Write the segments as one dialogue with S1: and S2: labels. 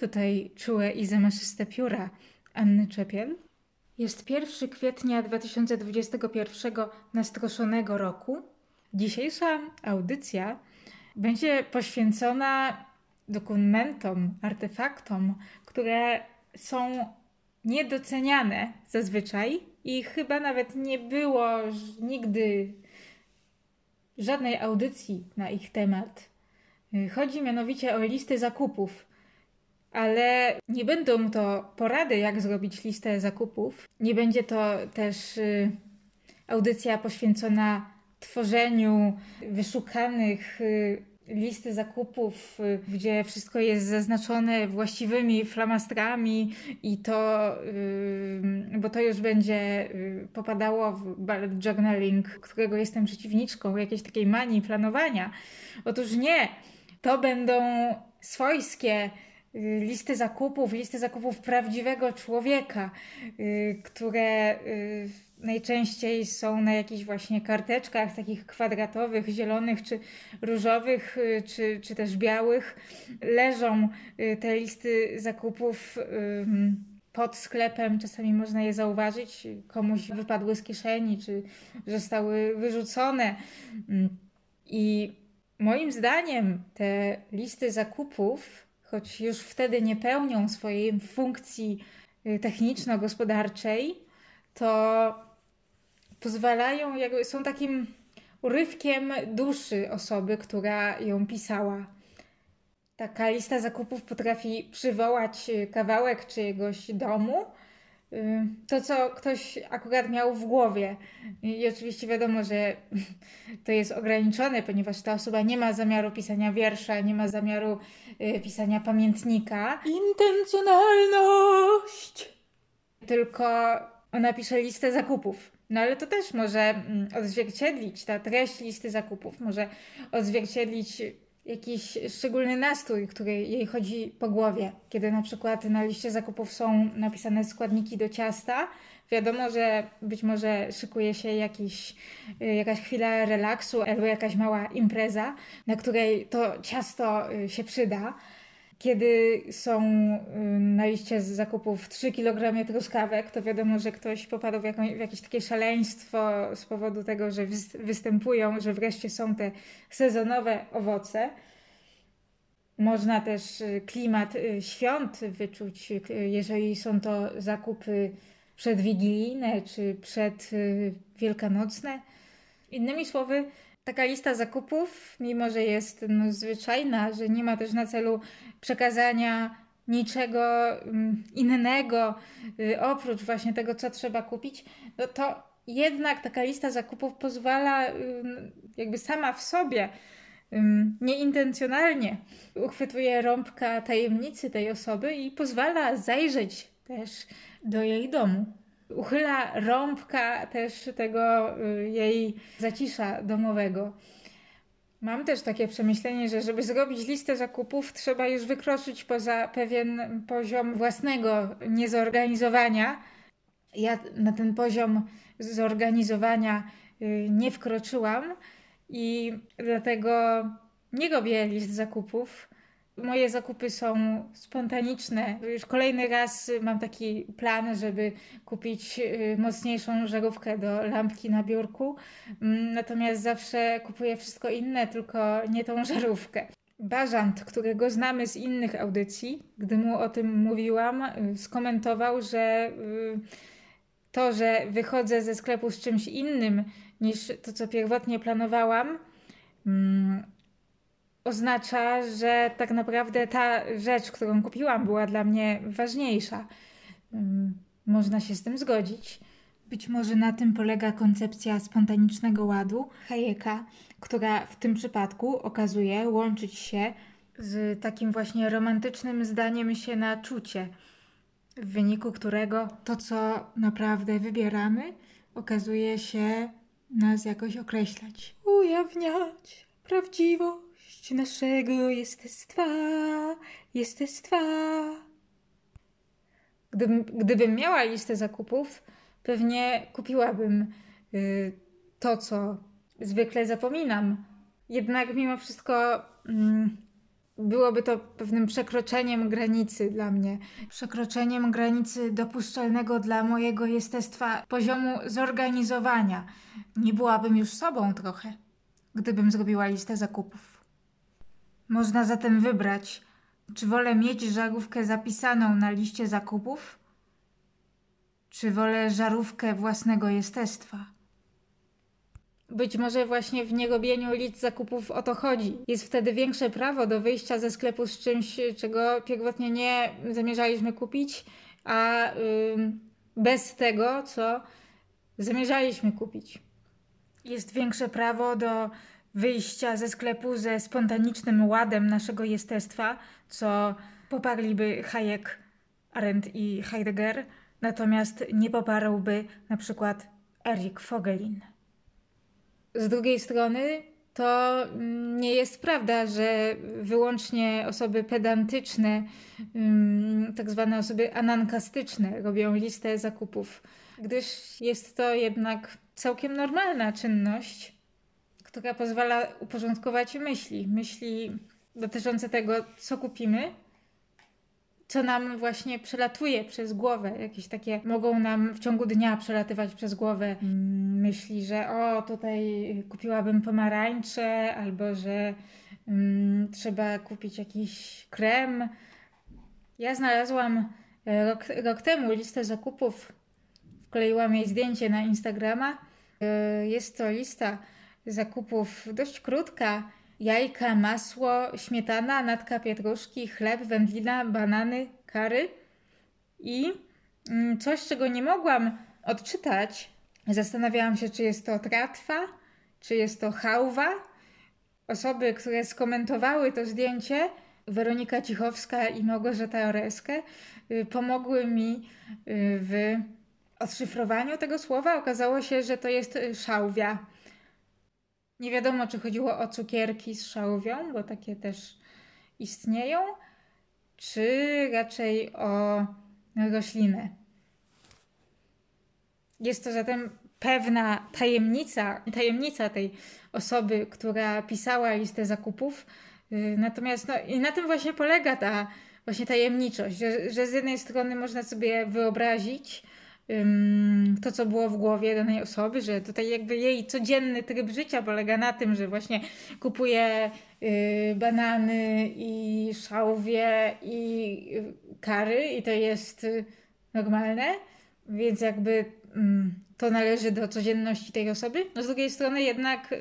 S1: tutaj czułe i zamaszyste pióra Anny Czepiel. Jest 1 kwietnia 2021 nastroszonego roku. Dzisiejsza audycja będzie poświęcona dokumentom, artefaktom, które są niedoceniane zazwyczaj i chyba nawet nie było nigdy żadnej audycji na ich temat. Chodzi mianowicie o listy zakupów, ale nie będą to porady, jak zrobić listę zakupów. Nie będzie to też y, audycja poświęcona tworzeniu wyszukanych y, listy zakupów, y, gdzie wszystko jest zaznaczone właściwymi flamastrami i to, y, bo to już będzie y, popadało w bullet journaling, którego jestem przeciwniczką, jakiejś takiej manii planowania. Otóż nie, to będą swojskie listy zakupów, listy zakupów prawdziwego człowieka, y, które y, najczęściej są na jakichś właśnie karteczkach takich kwadratowych, zielonych czy różowych, y, czy, czy też białych. Leżą y, te listy zakupów pod sklepem, czasami można je zauważyć, komuś wypadły z kieszeni, czy zostały wyrzucone. Ym, I moim zdaniem te listy zakupów, choć już wtedy nie pełnią swojej funkcji y, techniczno-gospodarczej, to pozwalają, jakby są takim urywkiem duszy osoby, która ją pisała. Taka lista zakupów potrafi przywołać y, kawałek czyjegoś domu, to co ktoś akurat miał w głowie. I oczywiście wiadomo, że to jest ograniczone, ponieważ ta osoba nie ma zamiaru pisania wiersza, nie ma zamiaru y, pisania pamiętnika. Intencjonalność! Tylko ona pisze listę zakupów. No ale to też może mm, odzwierciedlić, ta treść listy zakupów może odzwierciedlić jakiś szczególny nastrój, który jej chodzi po głowie. Kiedy na przykład na liście zakupów są napisane składniki do ciasta, wiadomo, że być może szykuje się jakiś, y, jakaś chwila relaksu albo jakaś mała impreza, na której to ciasto y, się przyda. Kiedy są y, na liście zakupów 3 kg truskawek, to wiadomo, że ktoś popadł w, w jakieś takie szaleństwo z powodu tego, że wys- występują, że wreszcie są te sezonowe owoce. Można też y, klimat y, świąt wyczuć, jeżeli są to zakupy przedwigilijne czy przedwielkanocne. Innymi słowy, taka lista zakupów, mimo że jest no, zwyczajna, że nie ma też na celu przekazania niczego mm, innego y, oprócz właśnie tego, co trzeba kupić, no to jednak taka lista zakupów pozwala ym, jakby sama w sobie ym, nieintencjonalnie uchwytuje rąbka tajemnicy tej osoby i pozwala zajrzeć też do jej domu. Uchyla rąbka też tego y, jej zacisza domowego. Mam też takie przemyślenie, że żeby zrobić listę zakupów, trzeba już wykroczyć poza pewien poziom własnego niezorganizowania. Ja na ten poziom zorganizowania y, nie wkroczyłam i dlatego nie robię list zakupów. Moje zakupy są spontaniczne. Już kolejny raz mam taki plan, żeby kupić y, mocniejszą żarówkę do lampki na biurku. Mm, Natomiast zawsze kupuję wszystko inne, tylko nie tą żarówkę. Bażant, którego znamy z innych audycji, gdy mu o tym mówiłam, y, skomentował, że y, to, że wychodzę ze sklepu z czymś innym niż to, co pierwotnie planowałam, mm, oznacza, że tak naprawdę ta rzecz, którą kupiłam, była dla mnie ważniejsza. Mm, Można się z tym zgodzić. Być może na tym polega koncepcja spontanicznego ładu Hayeka, która w tym przypadku okazuje łączyć się z takim właśnie romantycznym zdaniem się na czucie, w wyniku którego to, co naprawdę wybieramy, okazuje się nas jakoś określać. Ujawniać prawdziwość naszego jestestwa, jestestwa. Gdybym, gdybym miała listę zakupów, pewnie kupiłabym y, to, co zwykle zapominam. Jednak mimo wszystko mm, byłoby to pewnym przekroczeniem granicy dla mnie. Przekroczeniem granicy dopuszczalnego dla mojego jestestwa poziomu zorganizowania. Nie byłabym już sobą trochę, gdybym zrobiła listę zakupów. Można zatem wybrać, czy wolę mieć żarówkę zapisaną na liście zakupów, czy wolę żarówkę własnego jestestwa. Być może właśnie w nierobieniu list zakupów o to chodzi. Jest wtedy większe prawo do wyjścia ze sklepu z czymś, czego pierwotnie nie zamierzaliśmy kupić, a bez tego, co zamierzaliśmy kupić. Jest większe prawo do wyjścia ze sklepu ze spontanicznym ładem naszego jestestwa, co poparliby Hayek, Arendt i Heidegger, natomiast nie poparłby na przykład Erik Fogelin. Z drugiej strony to nie jest prawda, że wyłącznie osoby pedantyczne, mm, tak zwane osoby anankastyczne, robią listę zakupów, gdyż jest to jednak całkiem normalna czynność, która pozwala uporządkować myśli. Myśli dotyczące tego, co kupimy, co nam właśnie przelatuje przez głowę. Jakieś takie mogą nam w ciągu dnia przelatywać przez głowę mm, myśli, że o, tutaj kupiłabym pomarańcze, albo że um, trzeba kupić jakiś krem. Ja znalazłam e, rok, rok temu listę zakupów, wkleiłam jej zdjęcie na Instagrama. E, jest to lista zakupów dość krótka jajka, masło, śmietana, natka pietruszki, chleb, wędlina, banany, kary i mm, coś, czego nie mogłam odczytać. Zastanawiałam się, czy jest to tratwa, czy jest to hałwa. Osoby, które skomentowały to zdjęcie, Weronika Cichowska i Małgorzata Oreskę, y, pomogły mi y, w odszyfrowaniu tego słowa. Okazało się, że to jest y, szałwia. Nie wiadomo, czy chodziło o cukierki z szałwią, bo takie też istnieją, czy raczej o roślinę. Jest to zatem pewna tajemnica, tajemnica tej osoby, która pisała listę zakupów. Y, natomiast no, i na tym właśnie polega ta właśnie tajemniczość, że, że z jednej strony można sobie wyobrazić, to, co było w głowie danej osoby, że tutaj jakby jej codzienny tryb życia polega na tym, że właśnie kupuje y, banany i szałwie i kary i to jest y, normalne, więc jakby to należy do codzienności tej osoby. No z drugiej strony jednak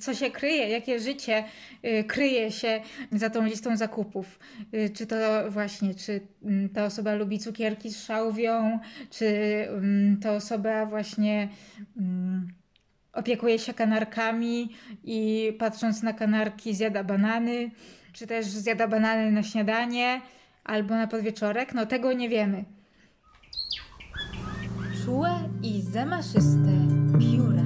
S1: co się kryje, jakie życie y, kryje się za tą listą zakupów. Y, czy to właśnie, czy ta osoba lubi cukierki z szałwią, czy ta osoba właśnie opiekuje się kanarkami i patrząc na kanarki zjada banany, czy też zjada banany na śniadanie albo na podwieczorek, no tego nie wiemy czułe i zamaszyste pióra.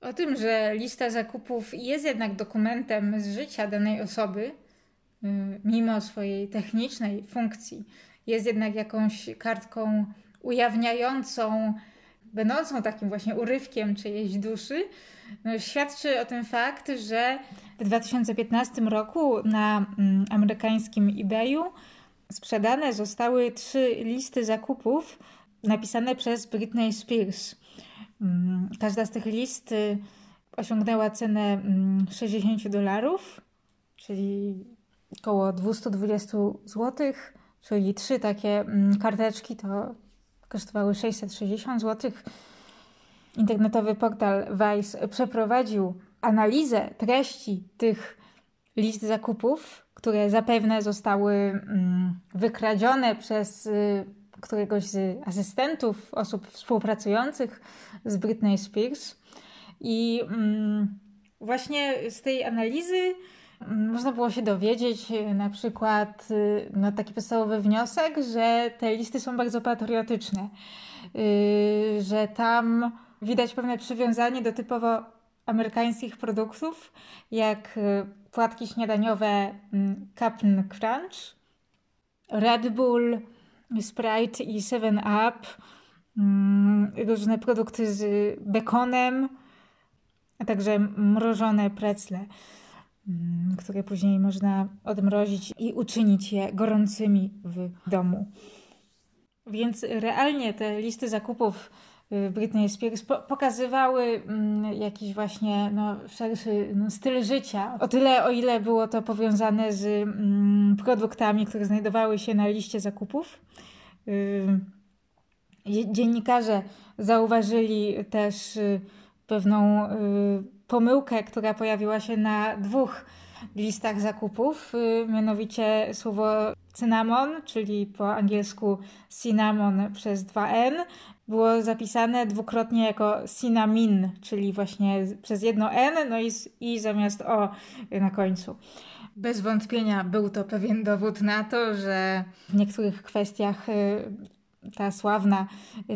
S1: O tym, że lista zakupów jest jednak dokumentem z życia danej osoby, y, mimo swojej technicznej funkcji, jest jednak jakąś kartką ujawniającą, będącą takim właśnie urywkiem czyjejś duszy, no, świadczy o tym fakt, że w 2015 roku na mm, amerykańskim eBayu sprzedane zostały trzy listy zakupów napisane przez Britney Spears. Mm, każda z tych list y, osiągnęła cenę 60 mm, dolarów, czyli około 220 zł, czyli trzy takie mm, karteczki to kosztowały 660 zł. Internetowy portal Vice przeprowadził analizę treści tych list zakupów które zapewne zostały mm, wykradzione przez y, któregoś z asystentów, osób współpracujących z Britney Spears. I mm, właśnie z tej analizy mm, można było się dowiedzieć y, na przykład y, no, taki podstawowy wniosek, że te listy są bardzo patriotyczne, że tam widać pewne przywiązanie do typowo amerykańskich produktów, jak y, płatki śniadaniowe mm, Cap'n Crunch, Red Bull, Sprite i 7 Up, mm, różne produkty z bekonem, a także mrożone precle, mm, które później można odmrozić i uczynić je gorącymi w domu. Więc realnie te listy zakupów Britney Spears pokazywały mm, jakiś właśnie no, szerszy no, styl życia. O tyle, o ile było to powiązane z mm, produktami, które znajdowały się na liście zakupów. Y, dziennikarze zauważyli też y, pewną pomyłkę, która pojawiła się na dwóch listach zakupów, mianowicie słowo cynamon, czyli po angielsku cinnamon przez 2N, było zapisane dwukrotnie jako cinamin, czyli właśnie przez jedno N, no i, i zamiast O na końcu. Bez wątpienia był to pewien dowód na to, że w niektórych kwestiach y, ta sławna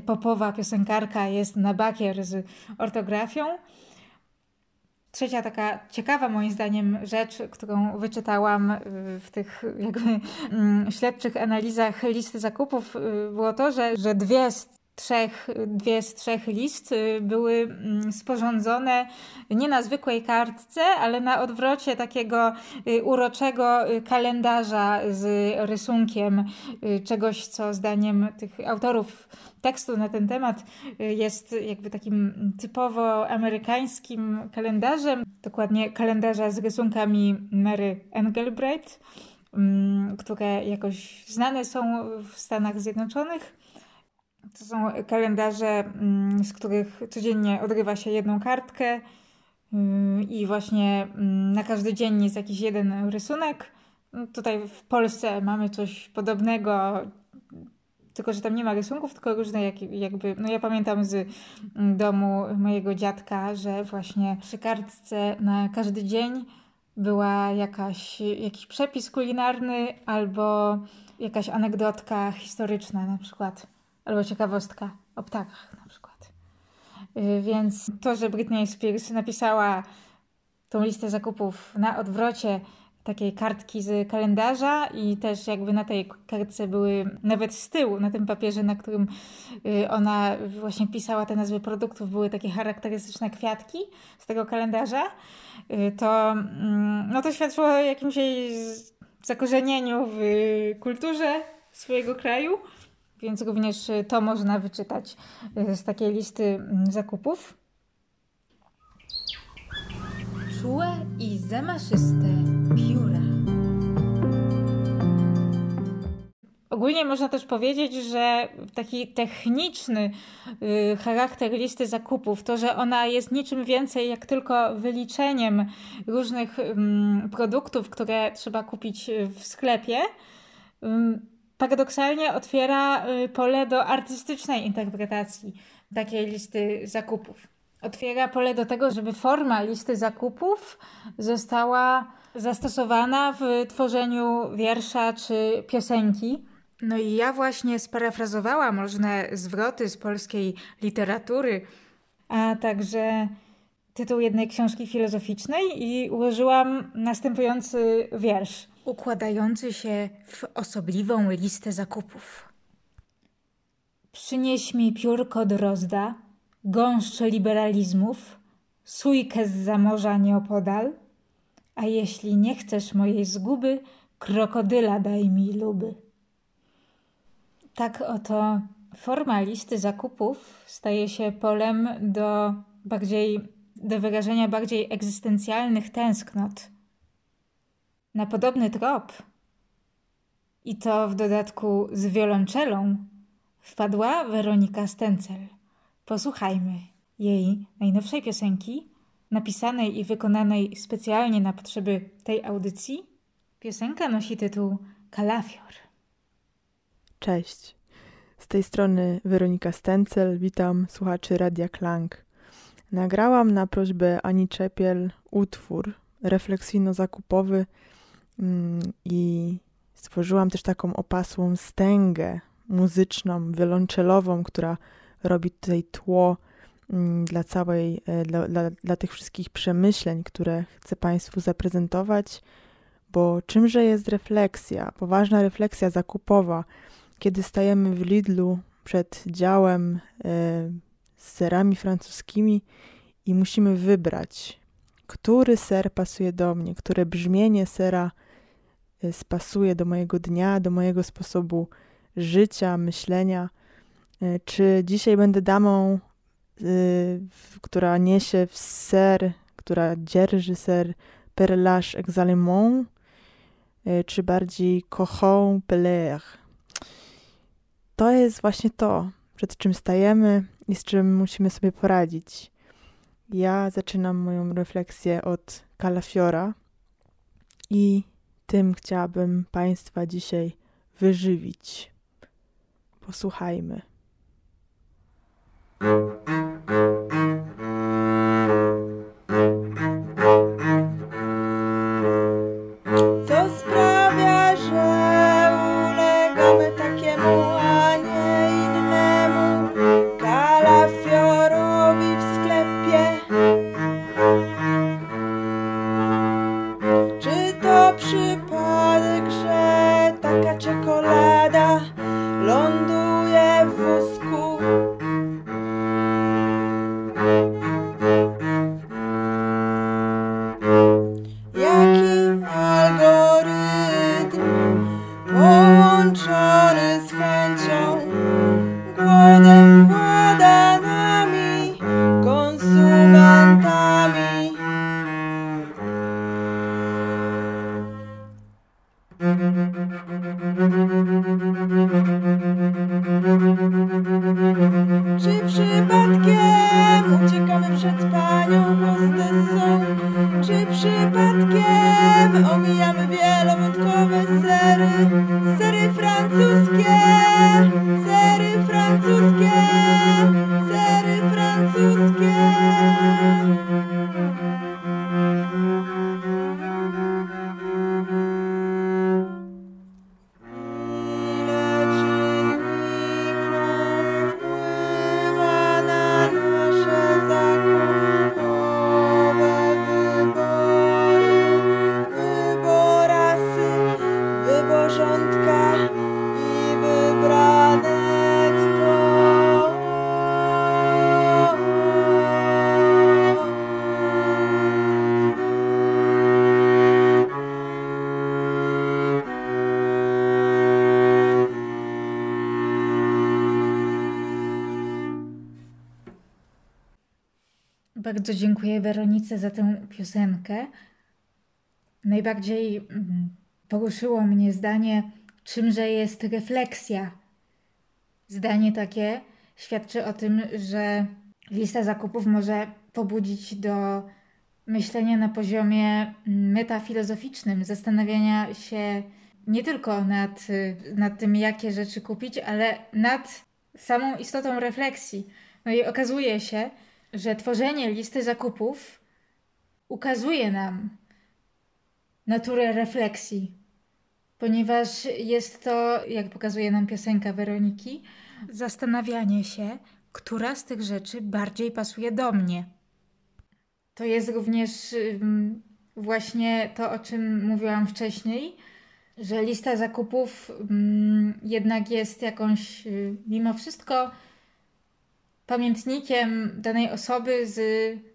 S1: popowa piosenkarka jest na bakier z ortografią. Trzecia taka ciekawa moim zdaniem rzecz, którą wyczytałam y, w tych jakby mm, śledczych analizach listy zakupów, y, było to, że, że dwie z trzech, dwie z trzech list y, były mm, sporządzone nie na zwykłej kartce, ale na odwrocie takiego y, uroczego y, kalendarza z rysunkiem czegoś, co zdaniem tych autorów tekstu na ten temat jest jakby takim typowo amerykańskim kalendarzem, dokładnie kalendarza z rysunkami Mary Engelbreit, mm, które jakoś znane są w Stanach Zjednoczonych. To są kalendarze, mm, z których codziennie odrywa się jedną kartkę y, i właśnie mm, na każdy dzień jest jakiś jeden rysunek. No, tutaj w Polsce mamy coś podobnego, tylko że tam nie ma rysunków, tylko różne jak, jakby, no ja pamiętam z mm, domu mojego dziadka, że właśnie przy kartce na każdy dzień była jakaś, jakiś przepis kulinarny albo jakaś anegdotka historyczna na przykład albo ciekawostka o ptakach na przykład. Y, więc to, że Britney Spears napisała tą listę zakupów na odwrocie takiej kartki z kalendarza i też jakby na tej kartce były nawet z tyłu, na tym papierze, na którym y, ona właśnie pisała te nazwy produktów, były takie charakterystyczne kwiatki z tego kalendarza, y, to, mm, no to świadczyło o jakimś jej zakorzenieniu w kulturze swojego kraju więc również y, to można wyczytać y, z takiej listy mm, zakupów. Czułe i zamaszyste pióra. Ogólnie można też powiedzieć, że taki techniczny y, charakter listy zakupów, to, że ona jest niczym więcej jak tylko wyliczeniem różnych y, produktów, które trzeba kupić w sklepie, paradoksalnie otwiera y, pole do artystycznej interpretacji takiej listy zakupów. Otwiera pole do tego, żeby forma listy zakupów została zastosowana w tworzeniu wiersza czy piosenki. No i ja właśnie sparafrazowałam różne zwroty z polskiej literatury, a także tytuł jednej książki filozoficznej i ułożyłam następujący wiersz układający się w osobliwą listę zakupów. Przynieś mi piórko drozda, gąszcze liberalizmów, sójkę z zamorza nieopodal, a jeśli nie chcesz mojej zguby, krokodyla daj mi luby. Tak oto forma listy zakupów staje się polem do bardziej, do wyrażenia bardziej egzystencjalnych tęsknot, na podobny trop i to w dodatku z wiolonczelą wpadła Weronika Stencel. Posłuchajmy jej najnowszej piosenki, napisanej i wykonanej specjalnie na potrzeby tej audycji. Piosenka nosi tytuł Kalafior.
S2: Cześć. Z tej strony Weronika Stencel. Witam słuchaczy Radia Klang. Nagrałam na prośbę Ani Czepiel utwór refleksyjno-zakupowy i stworzyłam też taką opasłą stęgę muzyczną, wiolonczelową, która robi tutaj tło mm, dla całej, e, dla, dla, dla tych wszystkich przemyśleń, które chcę Państwu zaprezentować, bo czymże jest refleksja, poważna refleksja zakupowa, kiedy stajemy w Lidlu przed działem e, z serami francuskimi i musimy wybrać, który ser pasuje do mnie, które brzmienie sera spasuje do mojego dnia, do mojego sposobu życia, myślenia. E, czy dzisiaj będę damą, która niesie w ser, która dzierży ser per l'âge exalemment, czy bardziej cochon peler to jest właśnie to, przed czym stajemy i z czym musimy sobie poradzić. Ja zaczynam moją refleksję od kalafiora i tym chciałabym Państwa dzisiaj wyżywić. Posłuchajmy.
S1: Bardzo dziękuję Weronice za tę piosenkę. Najbardziej mm, poruszyło mnie zdanie, czymże jest refleksja. Zdanie takie świadczy o tym, że lista zakupów może pobudzić do myślenia na poziomie metafilozoficznym, zastanawiania się nie tylko nad, nad tym, jakie rzeczy kupić, ale nad samą istotą refleksji. No i okazuje się, że tworzenie listy zakupów ukazuje nam naturę refleksji, ponieważ jest to, jak pokazuje nam piosenka Weroniki, zastanawianie się, która z tych rzeczy bardziej pasuje do mnie. To jest również właśnie to, o czym mówiłam wcześniej, że lista zakupów jednak jest jakąś, y, mimo wszystko, pamiętnikiem danej osoby z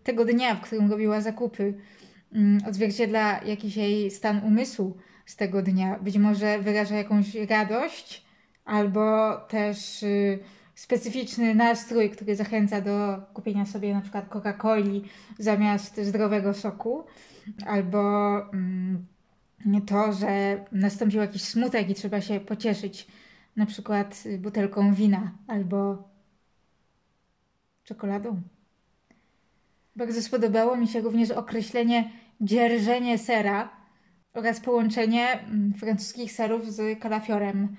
S1: tego dnia, w którym robiła zakupy. Mm, odzwierciedla jakiś jej stan umysłu z tego dnia. Być może wyraża jakąś radość albo też y, specyficzny nastrój, który zachęca do kupienia sobie na przykład Coca-Coli zamiast zdrowego soku, albo mm, to, że nastąpił jakiś smutek i trzeba się pocieszyć na przykład butelką wina albo czekoladą. Bardzo spodobało mi się również określenie dzierżenie sera oraz połączenie mm, francuskich serów z kalafiorem.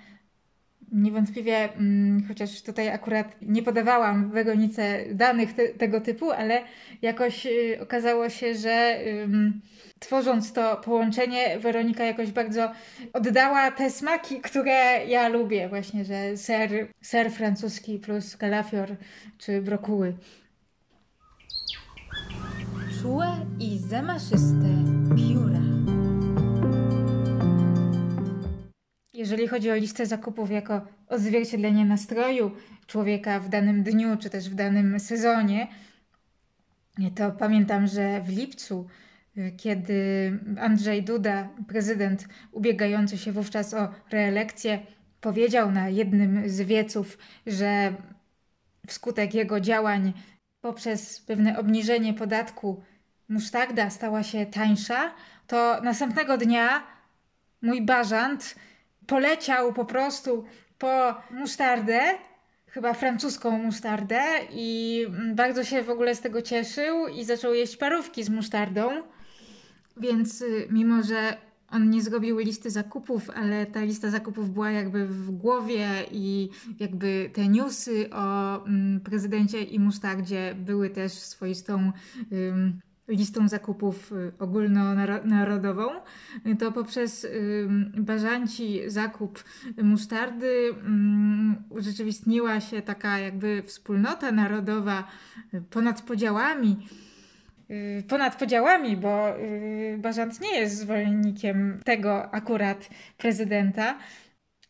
S1: Niewątpliwie, mm, chociaż tutaj akurat nie podawałam Weronice danych te, tego typu, ale jakoś y, okazało się, że tworząc to połączenie, Weronika jakoś bardzo oddała te smaki, które ja lubię, właśnie, że ser, ser francuski plus kalafior czy brokuły. Czułe i zamaszyste pióra. Jeżeli chodzi o listę zakupów jako odzwierciedlenie nastroju człowieka w danym dniu czy też w danym sezonie, to pamiętam, że w lipcu, kiedy Andrzej Duda, prezydent ubiegający się wówczas o reelekcję, powiedział na jednym z wieców, że wskutek jego działań poprzez pewne obniżenie podatku musztarda stała się tańsza, to następnego dnia mój bażant poleciał po prostu po musztardę, chyba francuską musztardę i bardzo się w ogóle z tego cieszył i zaczął jeść parówki z musztardą. Więc y, mimo, że on nie zrobił listy zakupów, ale ta lista zakupów była jakby w głowie i jakby te newsy o mm, prezydencie i musztardzie były też swoistą listą zakupów y, ogólnonarodową, to poprzez bażanci zakup musztardy urzeczywistniła się taka jakby wspólnota narodowa y, ponad podziałami. Y, ponad podziałami, bo Bażant nie jest zwolennikiem tego akurat prezydenta,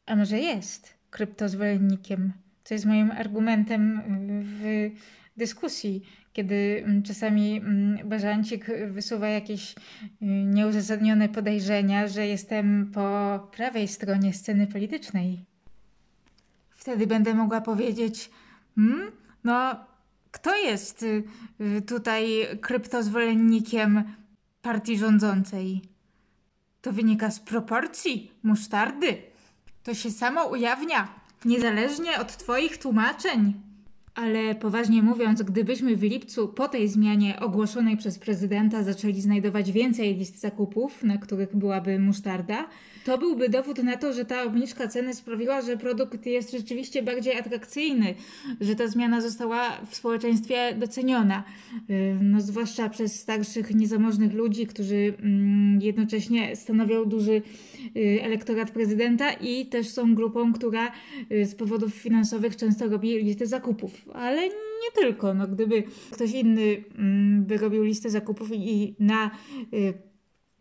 S1: a może jest kryptozwolennikiem, co jest moim argumentem w dyskusji kiedy mm, czasami mm, Bażancik wysuwa jakieś y, nieuzasadnione podejrzenia, że jestem po prawej stronie sceny politycznej. Wtedy będę mogła powiedzieć, hmm, no kto jest y, tutaj kryptozwolennikiem partii rządzącej? To wynika z proporcji musztardy. To się samo ujawnia, niezależnie od Twoich tłumaczeń. Ale poważnie mówiąc, gdybyśmy w lipcu po tej zmianie ogłoszonej przez prezydenta zaczęli znajdować więcej list zakupów, na których byłaby musztarda, to byłby dowód na to, że ta obniżka ceny sprawiła, że produkt jest rzeczywiście bardziej atrakcyjny, że ta zmiana została w społeczeństwie doceniona. Y, no, zwłaszcza przez starszych, niezamożnych ludzi, którzy mm, jednocześnie stanowią duży y, elektorat prezydenta i też są grupą, która y, z powodów finansowych często robi listy zakupów. Ale nie tylko. No, gdyby ktoś inny mm, by robił listę zakupów i na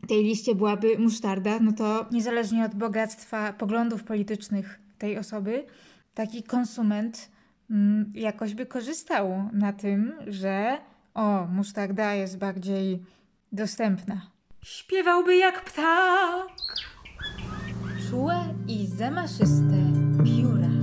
S1: tej liście byłaby musztarda, no to niezależnie od bogactwa poglądów politycznych tej osoby, taki konsument mm, jakoś by korzystał na tym, że o, musztarda jest bardziej dostępna. Śpiewałby jak ptak. Czułe i zamaszyste pióra.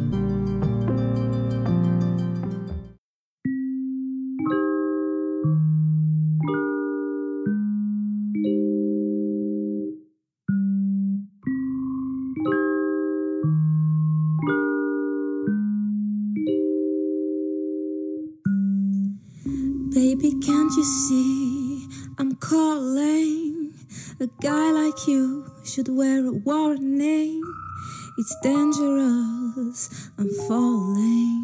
S1: It's dangerous, I'm falling.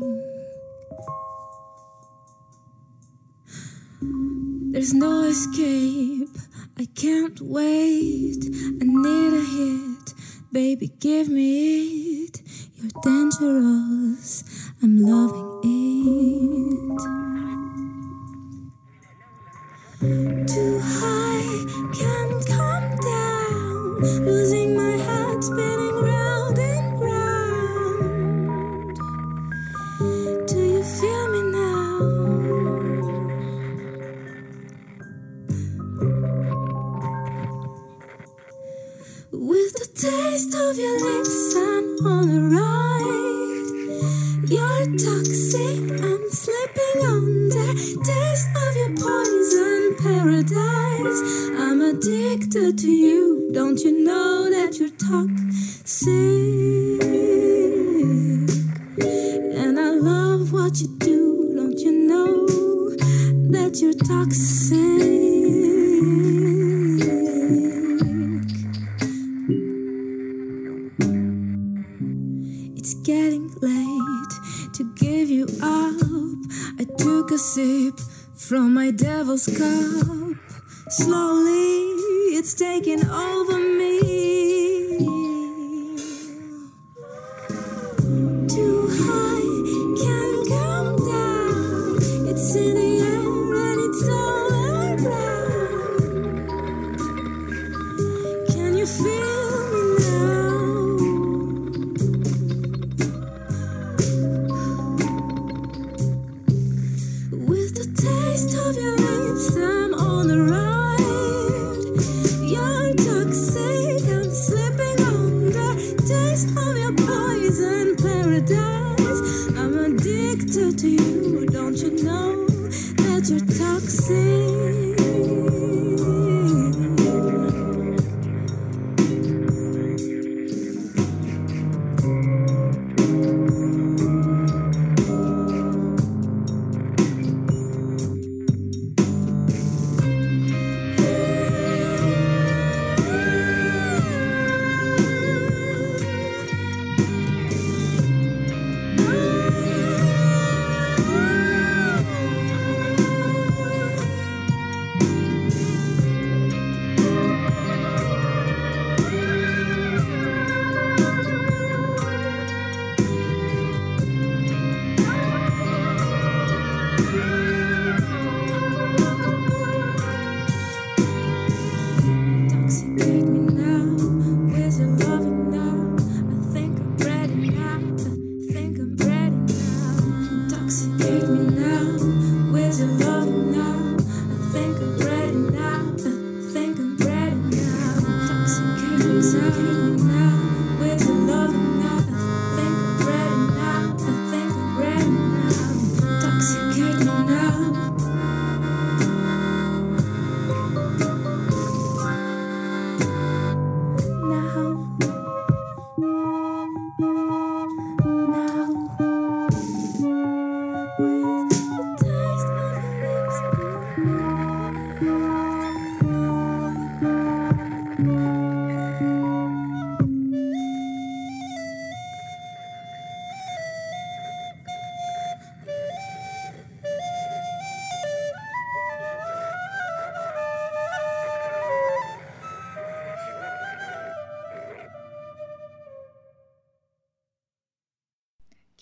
S1: There's no escape, I can't wait. I need a hit, baby, give me it. You're dangerous,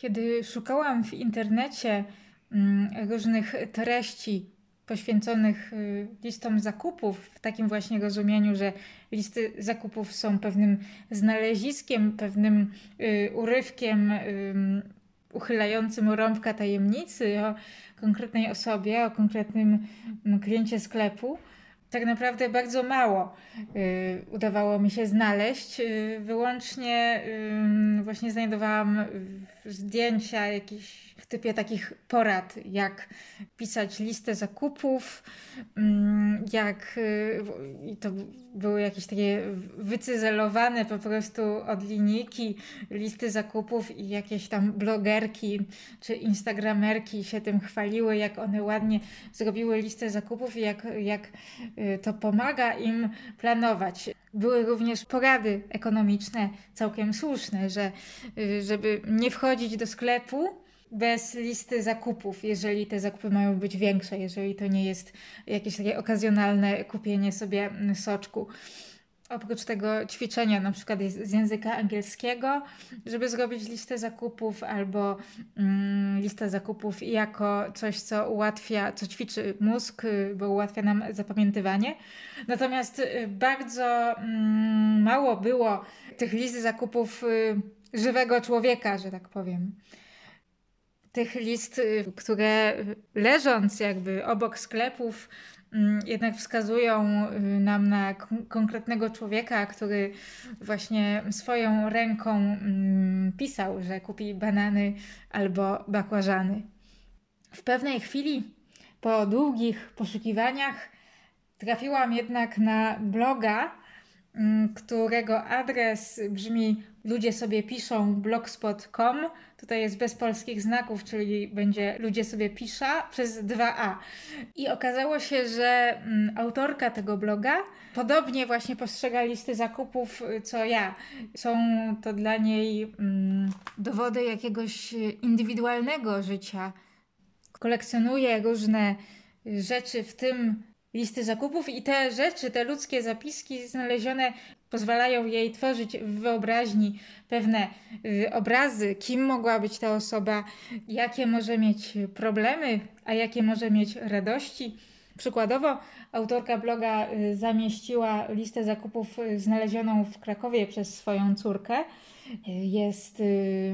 S1: Kiedy szukałam w internecie mm, różnych treści poświęconych y, listom zakupów, w takim właśnie rozumieniu, że listy zakupów są pewnym znaleziskiem, pewnym y, urywkiem uchylającym rąbka tajemnicy o konkretnej osobie, o konkretnym mm, kliencie sklepu, tak naprawdę bardzo mało y, udawało mi się znaleźć. Wyłącznie właśnie znajdowałam zdjęcia jakieś w typie takich porad, jak pisać listę zakupów, mm, jak i to były jakieś takie wycyzelowane po prostu od linijki listy zakupów i jakieś tam blogerki czy instagramerki się tym chwaliły, jak one ładnie zrobiły listę zakupów i jak, jak Y, to pomaga im planować. Były również porady ekonomiczne całkiem słuszne, że y, żeby nie wchodzić do sklepu bez listy zakupów, jeżeli te zakupy mają być większe, jeżeli to nie jest jakieś takie okazjonalne kupienie sobie soczku oprócz tego ćwiczenia na przykład z języka angielskiego, żeby zrobić listę zakupów albo mm, listę zakupów jako coś, co ułatwia, co ćwiczy mózg, bo ułatwia nam zapamiętywanie. Natomiast y, bardzo mm, mało było tych list zakupów y, żywego człowieka, że tak powiem tych list, y, które leżąc jakby obok sklepów, jednak wskazują y, nam na konkretnego człowieka, który właśnie swoją ręką mm, pisał, że kupi banany albo bakłażany. W pewnej chwili, po długich poszukiwaniach, trafiłam jednak na bloga mm, którego adres brzmi ludzie sobie piszą blogspot.com. Tutaj jest bez polskich znaków, czyli będzie ludzie sobie pisza przez 2a. I okazało się, że mm, autorka tego bloga podobnie właśnie postrzega listy zakupów co ja. Są to dla niej mm, dowody jakiegoś indywidualnego życia. Kolekcjonuje różne rzeczy, w tym listy zakupów i te rzeczy, te ludzkie zapiski znalezione pozwalają jej tworzyć w wyobraźni pewne y, obrazy, kim mogła być ta osoba, jakie może mieć problemy, a jakie może mieć radości. Przykładowo, autorka bloga y, zamieściła listę zakupów y, znalezioną w Krakowie przez swoją córkę. Jest,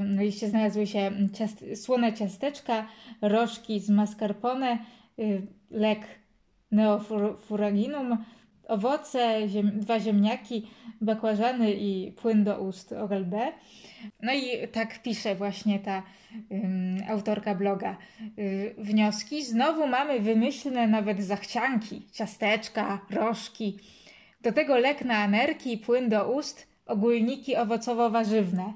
S1: na liście znalazły się ciast słone ciasteczka, rożki z mascarpone, lek neofuraginum, owoce, ziem, dwa ziemniaki, bakłażany i płyn do ust Oral-B. No i tak pisze właśnie ta um, autorka bloga. Y, wnioski. Znowu mamy wymyślne nawet zachcianki, ciasteczka, rożki. Do tego lek na anerki, płyn do ust, ogólniki owocowo-warzywne.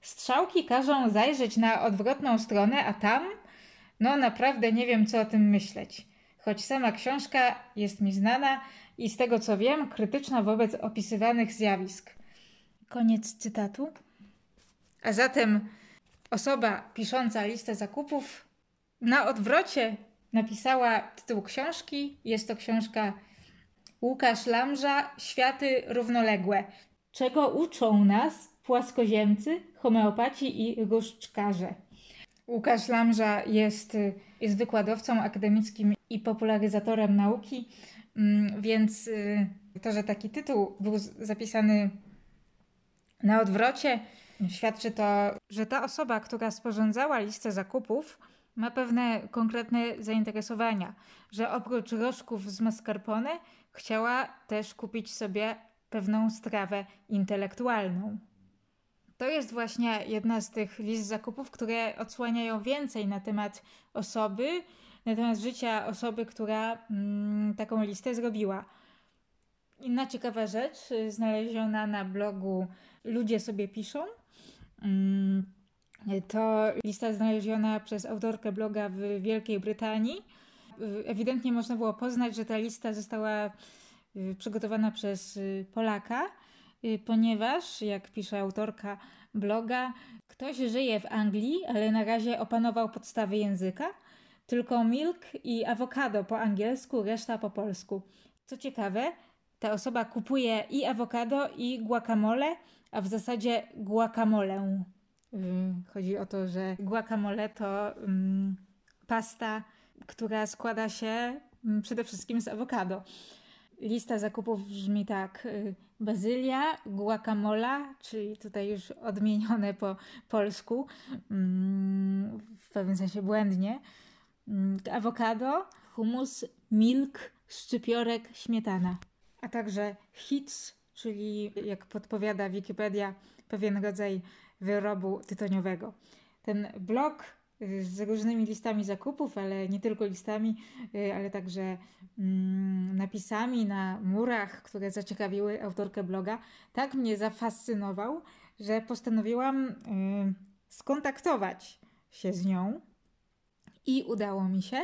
S1: Strzałki każą zajrzeć na odwrotną stronę, a tam, no naprawdę nie wiem, co o tym myśleć choć sama książka jest mi znana i z tego co wiem, krytyczna wobec opisywanych zjawisk. Koniec cytatu. A zatem osoba pisząca listę zakupów na odwrocie napisała tytuł książki. Jest to książka Łukasz Lamża Światy równoległe. Czego uczą nas płaskoziemcy, homeopaci i różdżkarze? Łukasz Lamża jest, jest wykładowcą akademickim i popularyzatorem nauki, mm, więc y, to, że taki tytuł był zapisany na odwrocie, świadczy to, że ta osoba, która sporządzała listę zakupów, ma pewne konkretne zainteresowania, że oprócz rożków z mascarpone chciała też kupić sobie pewną strawę intelektualną. To jest właśnie jedna z tych list zakupów, które odsłaniają więcej na temat osoby, na temat życia osoby, która mm, taką listę zrobiła. Inna ciekawa rzecz, y, znaleziona na blogu Ludzie sobie piszą. Mm, to lista znaleziona przez autorkę bloga w Wielkiej Brytanii. Y, ewidentnie można było poznać, że ta lista została y, przygotowana przez Polaka, ponieważ, jak pisze autorka bloga, ktoś żyje w Anglii, ale na razie opanował podstawy języka tylko milk i awokado po angielsku, reszta po polsku. Co ciekawe, ta osoba kupuje i awokado, i guacamole, a w zasadzie guacamolę. Chodzi o to, że guacamole to um, pasta, która składa się um, przede wszystkim z awokado. Lista zakupów brzmi tak: y, bazylia, guacamole, czyli tutaj już odmienione po polsku, um, w pewnym sensie błędnie Mm, awokado, humus, milk, szczypiorek, śmietana. A także hits, czyli jak podpowiada Wikipedia, pewien rodzaj wyrobu tytoniowego. Ten blog y, z różnymi listami zakupów, ale nie tylko listami, y, ale także mm, napisami na murach, które zaciekawiły autorkę bloga, tak mnie zafascynował, że postanowiłam y, skontaktować się z nią i udało mi się.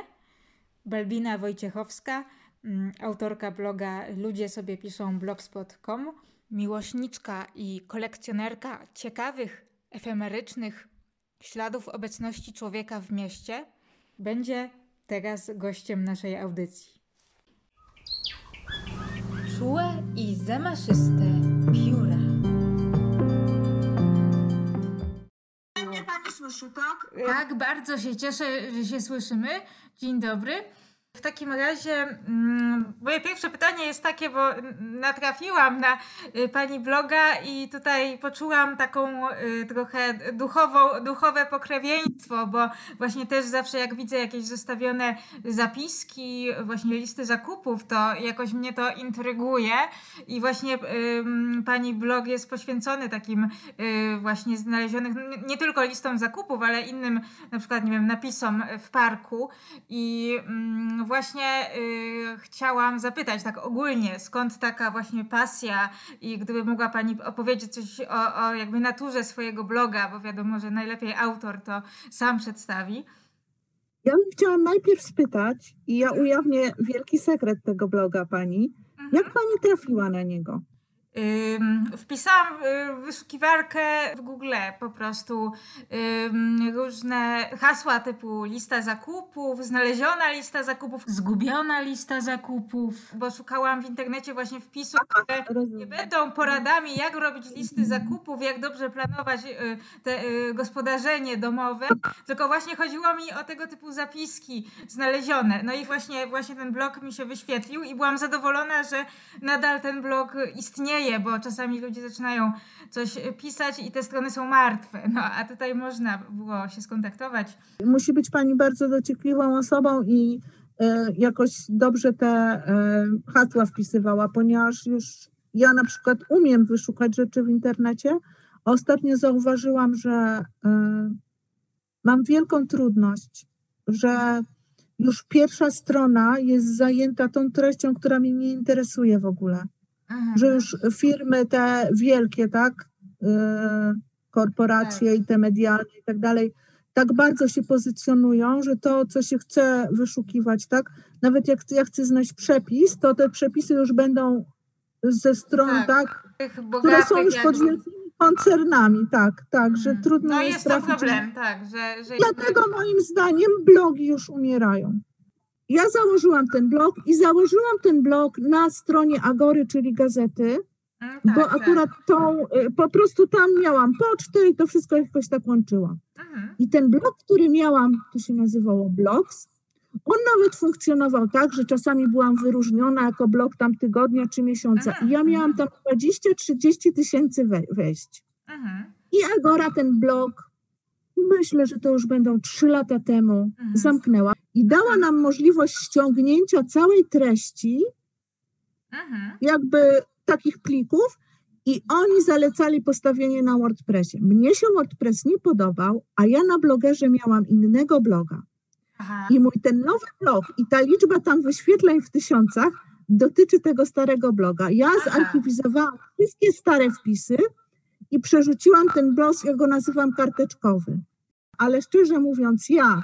S1: Balbina Wojciechowska, mm, autorka bloga Ludzie sobie piszą blogspot.com, miłośniczka i kolekcjonerka ciekawych, efemerycznych śladów obecności człowieka w mieście, będzie teraz gościem naszej audycji. Czułe i zamaszyste pióra.
S3: Słyszy, tak?
S1: Tak, bardzo się cieszę, że się słyszymy. Dzień dobry. W takim razie mm, moje pierwsze pytanie jest takie, bo natrafiłam na y, pani bloga i tutaj poczułam taką y, trochę duchową, duchowe pokrewieństwo, bo właśnie też zawsze jak widzę jakieś zostawione zapiski, właśnie listy zakupów, to jakoś mnie to intryguje. I właśnie pani blog jest poświęcony takim y, właśnie znalezionych, nie tylko listom zakupów, ale innym na przykład, nie wiem, napisom w parku. I no właśnie y, chciałam zapytać tak ogólnie, skąd taka właśnie pasja i gdyby mogła Pani opowiedzieć coś o, o jakby naturze swojego bloga, bo wiadomo, że najlepiej autor to sam przedstawi.
S3: Ja bym chciała najpierw spytać, i ja ujawnię wielki sekret tego bloga pani, jak pani trafiła na niego?
S1: Wpisałam w wyszukiwarkę w Google po prostu różne hasła typu lista zakupów, znaleziona lista zakupów, zgubiona lista zakupów, bo szukałam w internecie właśnie wpisów, które nie będą poradami, jak robić listy zakupów, jak dobrze planować y, te y, gospodarzenie domowe, tylko właśnie chodziło mi o tego typu zapiski znalezione. No i właśnie, właśnie ten blog mi się wyświetlił i byłam zadowolona, że nadal ten blog istnieje, bo czasami ludzie zaczynają coś pisać i te strony są martwe. No a tutaj można było się skontaktować.
S3: Musi być pani bardzo dociekliwą osobą i e, jakoś dobrze te e, hasła wpisywała, ponieważ już ja na przykład umiem wyszukać rzeczy w internecie. Ostatnio zauważyłam, że e, mam wielką trudność, że już pierwsza strona jest zajęta tą treścią, która mnie nie interesuje w ogóle.
S1: Mhm.
S3: że już firmy te wielkie, tak, yy, korporacje i te medialne i tak dalej, tak bardzo się pozycjonują, że to, co się chce wyszukiwać, tak, nawet jak ja chcę znaleźć przepis, to te przepisy już będą ze stron,
S1: Tak,
S3: tak, które są już pod wielkimi koncernami, tak, tak, że
S1: Mhm.
S3: trudno
S1: No
S3: jest
S1: jest to problem, tak, że, że
S3: Dlatego moim zdaniem blogi już umierają. Ja założyłam ten blog i założyłam ten blog na stronie Agory, czyli gazety,
S1: Mm,
S3: bo
S1: tak,
S3: akurat tą, y, po prostu tam miałam pocztę i to wszystko jakoś tak łączyłam.
S1: Tak. Mhm.
S3: I ten blog, który miałam, to się nazywało Blogs, on nawet funkcjonował tak, że czasami byłam wyróżniona jako blog tam tygodnia czy miesiąca. I ja miałam tam 20-30 tysięcy we- wejść.
S1: Mhm.
S3: I Agora ten blog, myślę, że to już będą trzy lata temu, zamknęła i dała nam możliwość ściągnięcia całej treści,
S1: Mhm.
S3: jakby takich plików i oni zalecali postawienie na WordPressie. Mnie się WordPress nie podobał, a ja na blogerze miałam innego bloga.
S1: Aha.
S3: I mój ten nowy blog i ta liczba tam wyświetleń w tysiącach dotyczy tego starego bloga. Ja
S1: Aha.
S3: zarchiwizowałam wszystkie stare wpisy i przerzuciłam ten blog, ja go nazywam karteczkowy. Ale szczerze mówiąc, ja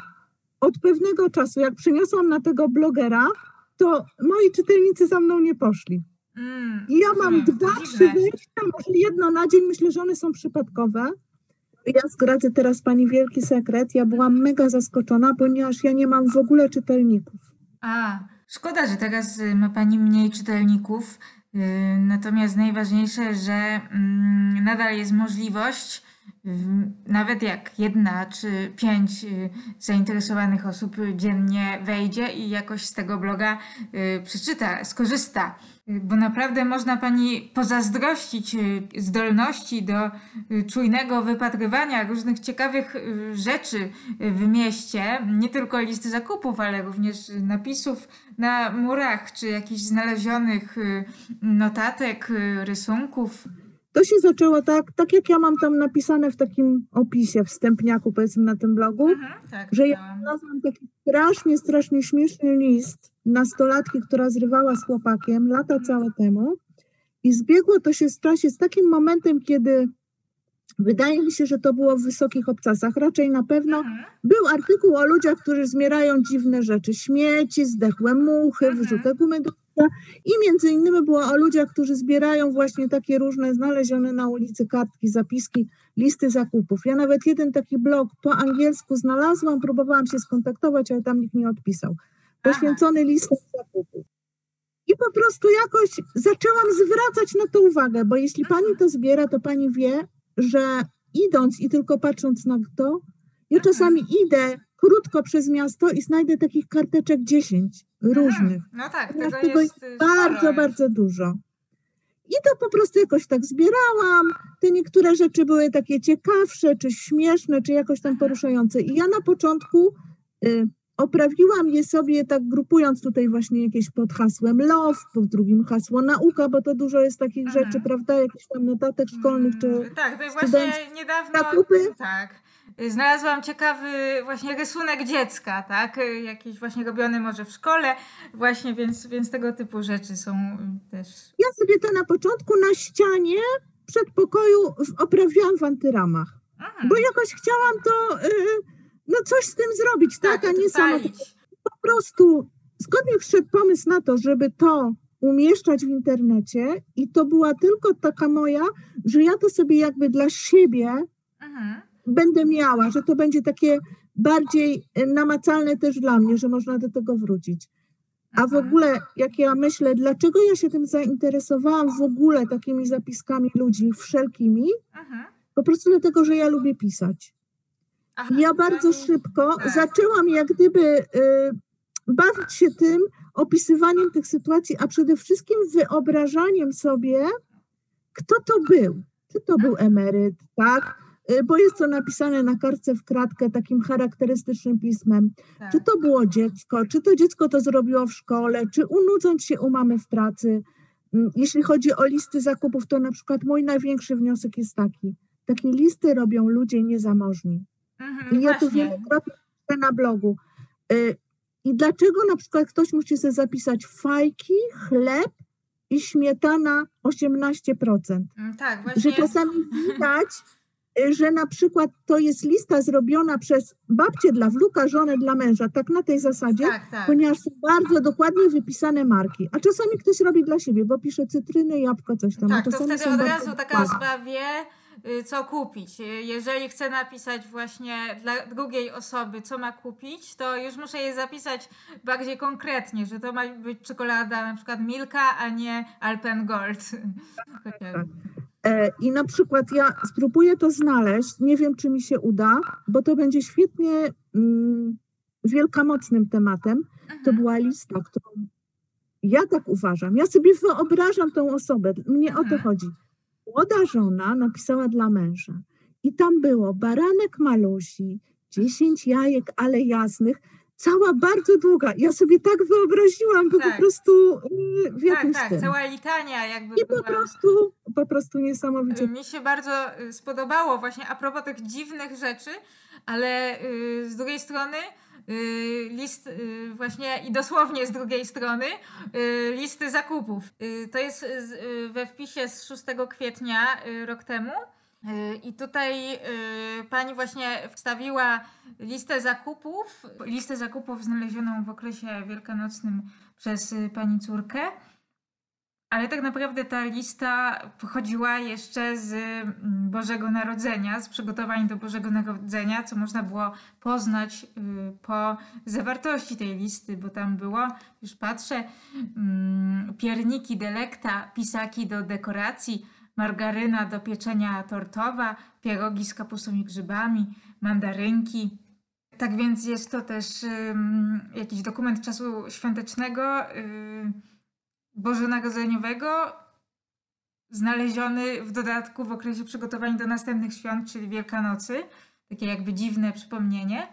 S3: od pewnego czasu, jak przyniosłam na tego blogera, to moi czytelnicy za mną nie poszli.
S1: Mm,
S3: I ja mam
S1: rozumiem,
S3: dwa, trzy wejścia, może jedno na dzień. Myślę, że one są przypadkowe. Ja zdradzę teraz pani wielki sekret. Ja byłam mega zaskoczona, ponieważ ja nie mam w ogóle czytelników.
S1: A, szkoda, że teraz y, ma Pani mniej czytelników. y, Natomiast najważniejsze, że mm, nadal jest możliwość, nawet jak jedna czy pięć y, zainteresowanych osób dziennie wejdzie i jakoś z tego bloga y, przeczyta, skorzysta. Y, Bo naprawdę można Pani pozazdrościć zdolności do czujnego wypatrywania różnych ciekawych rzeczy w mieście, nie tylko listy zakupów, ale również napisów na murach, czy jakichś znalezionych notatek, rysunków.
S3: To się zaczęło tak, tak jak ja mam tam napisane w takim opisie, wstępniaku powiedzmy na tym blogu,
S1: Mhm, tak,
S3: że ja znalazłam taki strasznie, strasznie śmieszny list nastolatki, która zrywała z chłopakiem lata całe temu i zbiegło to się w czasie z takim momentem, kiedy wydaje mi się, że to było w wysokich obcasach, raczej na pewno
S1: Mhm,
S3: Był artykuł o ludziach, którzy zbierają dziwne rzeczy, śmieci, zdechłe muchy,
S1: Mhm.
S3: wyrzute gumy do i między innymi było o ludziach, którzy zbierają właśnie takie różne znalezione na ulicy kartki, zapiski, listy zakupów. Ja nawet jeden taki blog po angielsku znalazłam, próbowałam się skontaktować, ale tam nikt nie odpisał. Poświęcony listom zakupów. I po prostu jakoś zaczęłam zwracać na to uwagę, bo jeśli pani to zbiera, to pani wie, że idąc i tylko patrząc na to, ja czasami idę krótko przez miasto i znajdę takich karteczek 10 różnych.
S1: No tak,
S3: Ponieważ
S1: tego
S3: tego
S1: jest
S3: Bardzo,
S1: sporo.
S3: bardzo dużo. I to po prostu jakoś tak zbierałam. Te niektóre rzeczy były takie ciekawsze, czy śmieszne, czy jakoś tam poruszające. I ja na początku y, oprawiłam je sobie tak grupując tutaj właśnie jakieś pod hasłem love, pod drugim hasło nauka, bo to dużo jest takich
S1: Mhm.
S3: rzeczy, prawda, jakichś tam notatek szkolnych, czy
S1: Mm, Tak, to właśnie niedawno.
S3: zakupy.
S1: Tak. Znalazłam ciekawy właśnie rysunek dziecka, tak? Jakiś właśnie robiony może w szkole, właśnie, więc, więc tego typu rzeczy są też.
S3: Ja sobie to na początku na ścianie przedpokoju oprawiałam w antyramach, Aha. bo jakoś chciałam to, y, no coś z tym zrobić, tak, tak a nie samo. Po prostu skąd mi przyszedł pomysł na to, żeby to umieszczać w internecie i to była tylko taka moja, że ja to sobie jakby dla siebie Aha. Będę miała, że to będzie takie bardziej y, namacalne też dla mnie, że można do tego wrócić. A w ogóle, jak ja myślę, dlaczego ja się tym zainteresowałam w ogóle takimi zapiskami ludzi wszelkimi, Aha. po prostu dlatego, że ja lubię pisać. Aha, ja bardzo szybko tak. zaczęłam jak gdyby y, bawić się tym, opisywaniem tych sytuacji, a przede wszystkim wyobrażaniem sobie, kto to był. Czy to był emeryt, tak? Y, bo jest to napisane na kartce w kratkę takim charakterystycznym pismem. Tak. Czy to było dziecko, czy to dziecko to zrobiło w szkole, czy unudząc się u mamy w pracy. Mm, jeśli chodzi o listy zakupów, to na przykład mój największy wniosek jest taki. Takie listy robią ludzie niezamożni. Mhm, I ja to wielokrotnie na blogu. Y, I dlaczego na przykład ktoś musi sobie zapisać fajki, chleb i śmietana 18%?
S1: Mm, tak, właśnie. Że
S3: czasami widać, że na przykład to jest lista zrobiona przez babcię dla wnuka, żonę dla męża, tak na tej zasadzie, tak, tak. ponieważ są bardzo dokładnie wypisane marki. A czasami ktoś robi dla siebie, bo pisze cytryny, jabłko, coś tam.
S1: Tak, to wtedy od razu taka osoba wie, y, co kupić. Y, jeżeli chcę napisać właśnie dla drugiej osoby, co ma kupić, to już muszę je zapisać bardziej konkretnie, że to ma być czekolada na przykład Milka, a nie Alpen Gold.
S3: Tak. E, I na przykład ja spróbuję to znaleźć, nie wiem czy mi się uda, bo to będzie świetnie mm, wielkamocnym tematem. To była lista, którą ja tak uważam. Ja sobie wyobrażam tą osobę. Mnie o to chodzi. Młoda żona napisała dla męża. I tam było baranek malusi, dziesięć jajek, ale jasnych, cała bardzo długa. Ja sobie tak wyobraziłam, to tak. po prostu y, w
S1: jakimś Tak, tak, tym. cała litania jakby
S3: I była. po prostu, po prostu niesamowicie.
S1: Mi się bardzo y, spodobało właśnie a propos tych dziwnych rzeczy, ale y, z drugiej strony list właśnie i dosłownie z drugiej strony listy zakupów. To jest we wpisie z 6 kwietnia rok temu. Y, I tutaj y, pani właśnie wstawiła listę zakupów, listę zakupów znalezioną w okresie wielkanocnym przez y, pani córkę. Ale tak naprawdę ta lista pochodziła jeszcze z Bożego Narodzenia, z przygotowań do Bożego Narodzenia, co można było poznać po zawartości tej listy, bo tam było, już patrzę, mm, pierniki delekta, pisaki do dekoracji, margaryna do pieczenia tortowa, pierogi z kapustą i grzybami, mandarynki. Tak więc jest to też jakiś dokument czasu świątecznego, um, bożonarodzeniowego, znaleziony w dodatku w okresie przygotowań do następnych świąt, czyli Wielkanocy. Takie jakby dziwne przypomnienie.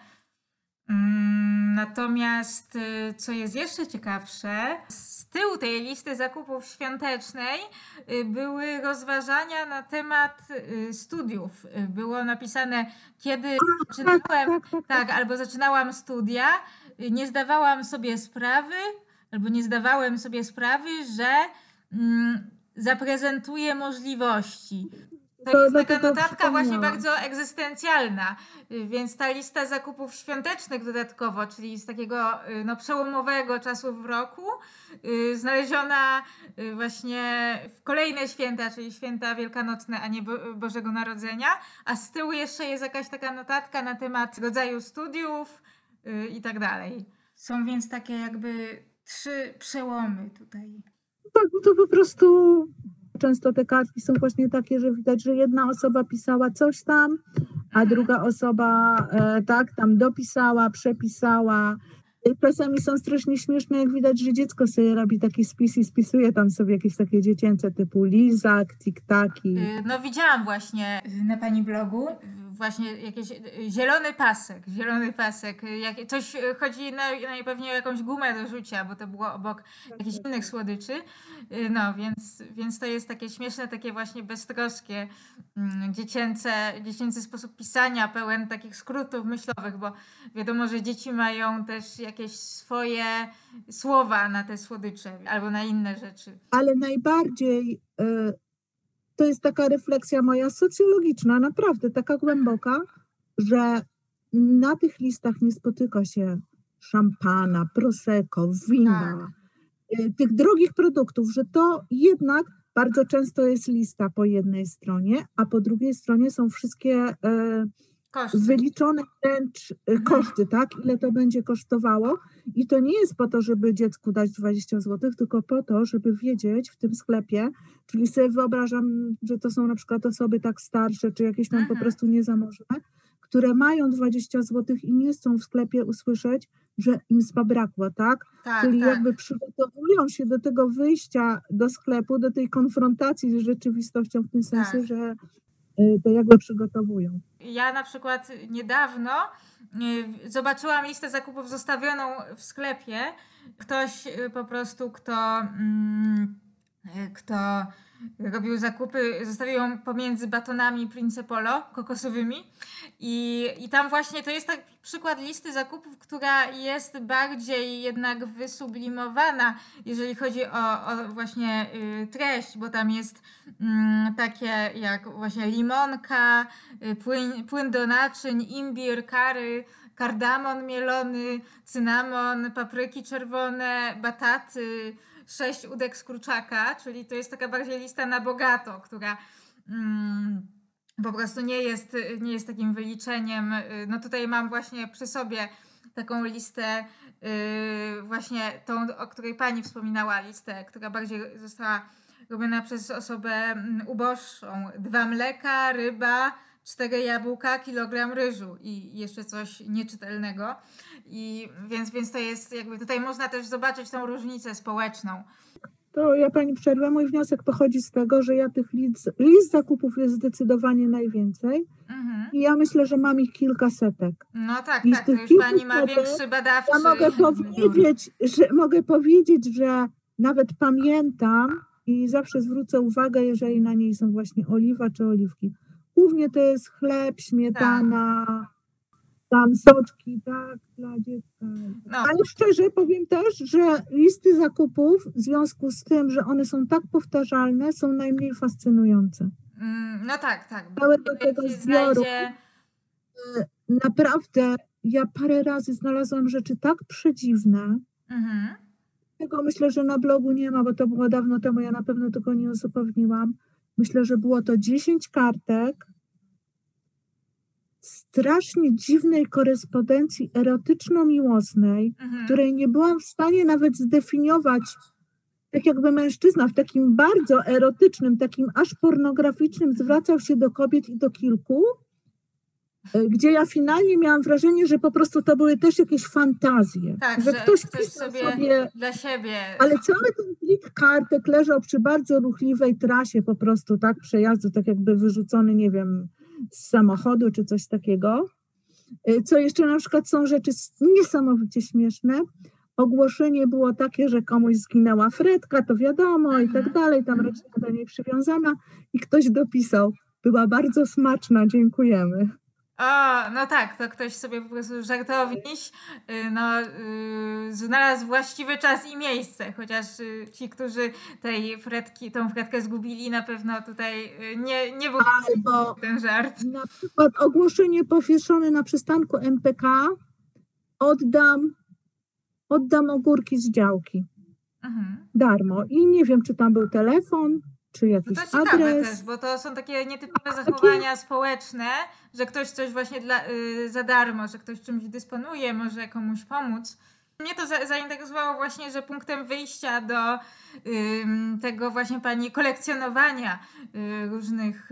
S1: Mm, natomiast y, co jest jeszcze ciekawsze, z tyłu tej listy zakupów świątecznej y, były rozważania na temat y, studiów. Było napisane, kiedy zaczynałem, tak, albo zaczynałam studia, nie zdawałam sobie sprawy, albo nie zdawałem sobie sprawy, że mm, zaprezentuję możliwości. To jest taka notatka właśnie bardzo egzystencjalna, więc ta lista zakupów świątecznych dodatkowo, czyli z takiego y, no, przełomowego czasu w roku, y, znaleziona y, właśnie w kolejne święta, czyli święta wielkanocne, a nie Bo Bożego Narodzenia, a z tyłu jeszcze jest jakaś taka notatka na temat rodzaju studiów i tak dalej. Są więc takie jakby trzy przełomy tutaj.
S3: Tak, to po prostu Często te kartki są właśnie takie, że widać, że jedna osoba pisała coś tam, a druga osoba e, tak tam dopisała, przepisała. Czasami są strasznie śmieszne, jak widać, że dziecko sobie robi taki spis i spisuje tam sobie jakieś takie dziecięce typu lizak, tiktaki.
S1: No widziałam właśnie na pani blogu właśnie jakiś zielony pasek, zielony pasek, jak, coś chodzi na, najpewniej o jakąś gumę do rzucia, bo to było obok jakichś innych słodyczy, no więc, więc to jest takie śmieszne, takie właśnie beztroskie, mm, dziecięce, dziecięcy sposób pisania, pełen takich skrótów myślowych, bo wiadomo, że dzieci mają też jakieś swoje słowa na te słodycze albo na inne rzeczy.
S3: Ale najbardziej y, to jest taka refleksja moja socjologiczna, naprawdę taka głęboka, że na tych listach nie spotyka się szampana, prosecco, wina, tak. tych drogich produktów, że to jednak bardzo często jest lista po jednej stronie, a po drugiej stronie są wszystkie e, Koszty. wyliczone wręcz mhm. koszty, tak? Ile to będzie kosztowało. I to nie jest po to, żeby dziecku dać 20 zł, tylko po to, żeby wiedzieć w tym sklepie, czyli sobie wyobrażam, że to są na przykład osoby tak starsze, czy jakieś tam po mhm. prostu niezamożne, które mają 20 zł i nie chcą w sklepie usłyszeć, że im zabrakło, tak? tak Czyli tak. jakby przygotowują się do tego wyjścia do sklepu, do tej konfrontacji z rzeczywistością w tym sensie, tak. że Y, to jakby przygotowują.
S1: Ja na przykład niedawno y, zobaczyłam listę zakupów zostawioną w sklepie. Ktoś y, po prostu, kto, mm, kto robił zakupy, zostawił ją pomiędzy batonami Prince Polo kokosowymi. I, i tam właśnie to jest taki przykład listy zakupów, która jest bardziej jednak wysublimowana, jeżeli chodzi o, o właśnie y, treść, bo tam jest y, takie jak właśnie limonka, y, płyn, płyn do naczyń, imbir, kary, kardamon mielony, cynamon, papryki czerwone, bataty, sześć udek z kurczaka, czyli to jest taka bardziej lista na bogato, która mm, po prostu nie jest, nie jest takim wyliczeniem. No tutaj mam właśnie przy sobie taką listę, yy, właśnie tą, o której pani wspominała, listę, która bardziej została robiona przez osobę mm, uboższą. Dwa mleka, ryba, cztery jabłka, kilogram ryżu i jeszcze coś nieczytelnego. I więc, więc to jest jakby tutaj można też zobaczyć tą różnicę społeczną.
S3: To ja pani przerwę. Mój wniosek pochodzi z tego, że ja tych list, list zakupów jest zdecydowanie najwięcej. Mhm. I ja myślę, że mam ich kilkasetek.
S1: No tak, I tak, to już pani ma większy badawczy.
S3: Ja mogę powiedzieć, że, mogę powiedzieć, że nawet pamiętam i zawsze zwrócę uwagę, jeżeli na niej są właśnie oliwa czy oliwki. Głównie to jest chleb, śmietana, tak tam soczki, tak, dla dziecka. No. Ale szczerze powiem też, że listy zakupów w związku z tym, że one są tak powtarzalne, są najmniej fascynujące.
S1: Mm, no tak, tak.
S3: Całe do tego zbioru. Znajdzie... Naprawdę, ja parę razy znalazłam rzeczy tak przedziwne. Mhm. Tego myślę, że na blogu nie ma, bo to było dawno temu, ja na pewno tego nie uzupełniłam. Myślę, że było to 10 kartek, strasznie dziwnej korespondencji erotyczno-miłosnej, mhm. której nie byłam w stanie nawet zdefiniować, tak jakby mężczyzna w takim bardzo erotycznym, takim aż pornograficznym zwracał się do kobiet i do kilku, e, gdzie ja finalnie miałam wrażenie, że po prostu to były też jakieś fantazje.
S1: Tak, że, że ktoś, ktoś sobie, sobie, dla siebie.
S3: Ale cały ten plik kartek leżał przy bardzo ruchliwej trasie po prostu, tak, przejazdu, tak jakby wyrzucony, nie wiem, z samochodu czy coś takiego. Y, co jeszcze na przykład są rzeczy niesamowicie śmieszne. Ogłoszenie było takie, że komuś zginęła fredka, to wiadomo i tak dalej, tam rodzina do niej przywiązana i ktoś dopisał, była bardzo smaczna, dziękujemy.
S1: O, no tak, to ktoś sobie po prostu żartowniś y, no, yy, znalazł właściwy czas i miejsce, chociaż yy, ci, którzy tej fretki, tą fretkę zgubili, na pewno tutaj yy, nie, nie był Albo ten żart.
S3: Na przykład ogłoszenie powieszone na przystanku MPK oddam, oddam ogórki z działki. Mhm. Darmo. I nie wiem, czy tam był telefon, czy jakiś
S1: no
S3: to adres.
S1: też, bo to są takie nietypowe zachowania takie... społeczne, że ktoś coś właśnie dla, y, za darmo, że ktoś czymś dysponuje, może komuś pomóc. Mnie to za zainteresowało właśnie, że punktem wyjścia do tego właśnie pani kolekcjonowania y, różnych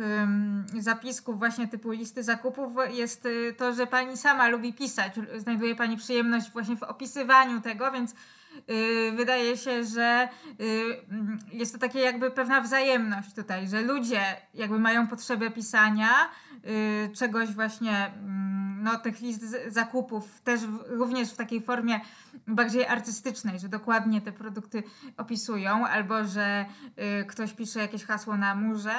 S1: zapisków właśnie typu listy zakupów jest y, to, że pani sama lubi pisać. Znajduje pani przyjemność właśnie w opisywaniu tego, więc wydaje się, że y, mm, jest to takie jakby pewna wzajemność tutaj, że ludzie jakby mają potrzebę pisania y, czegoś właśnie, mm, no tych list zakupów też również w takiej formie bardziej artystycznej, że dokładnie te produkty opisują, albo że ktoś pisze jakieś hasło na murze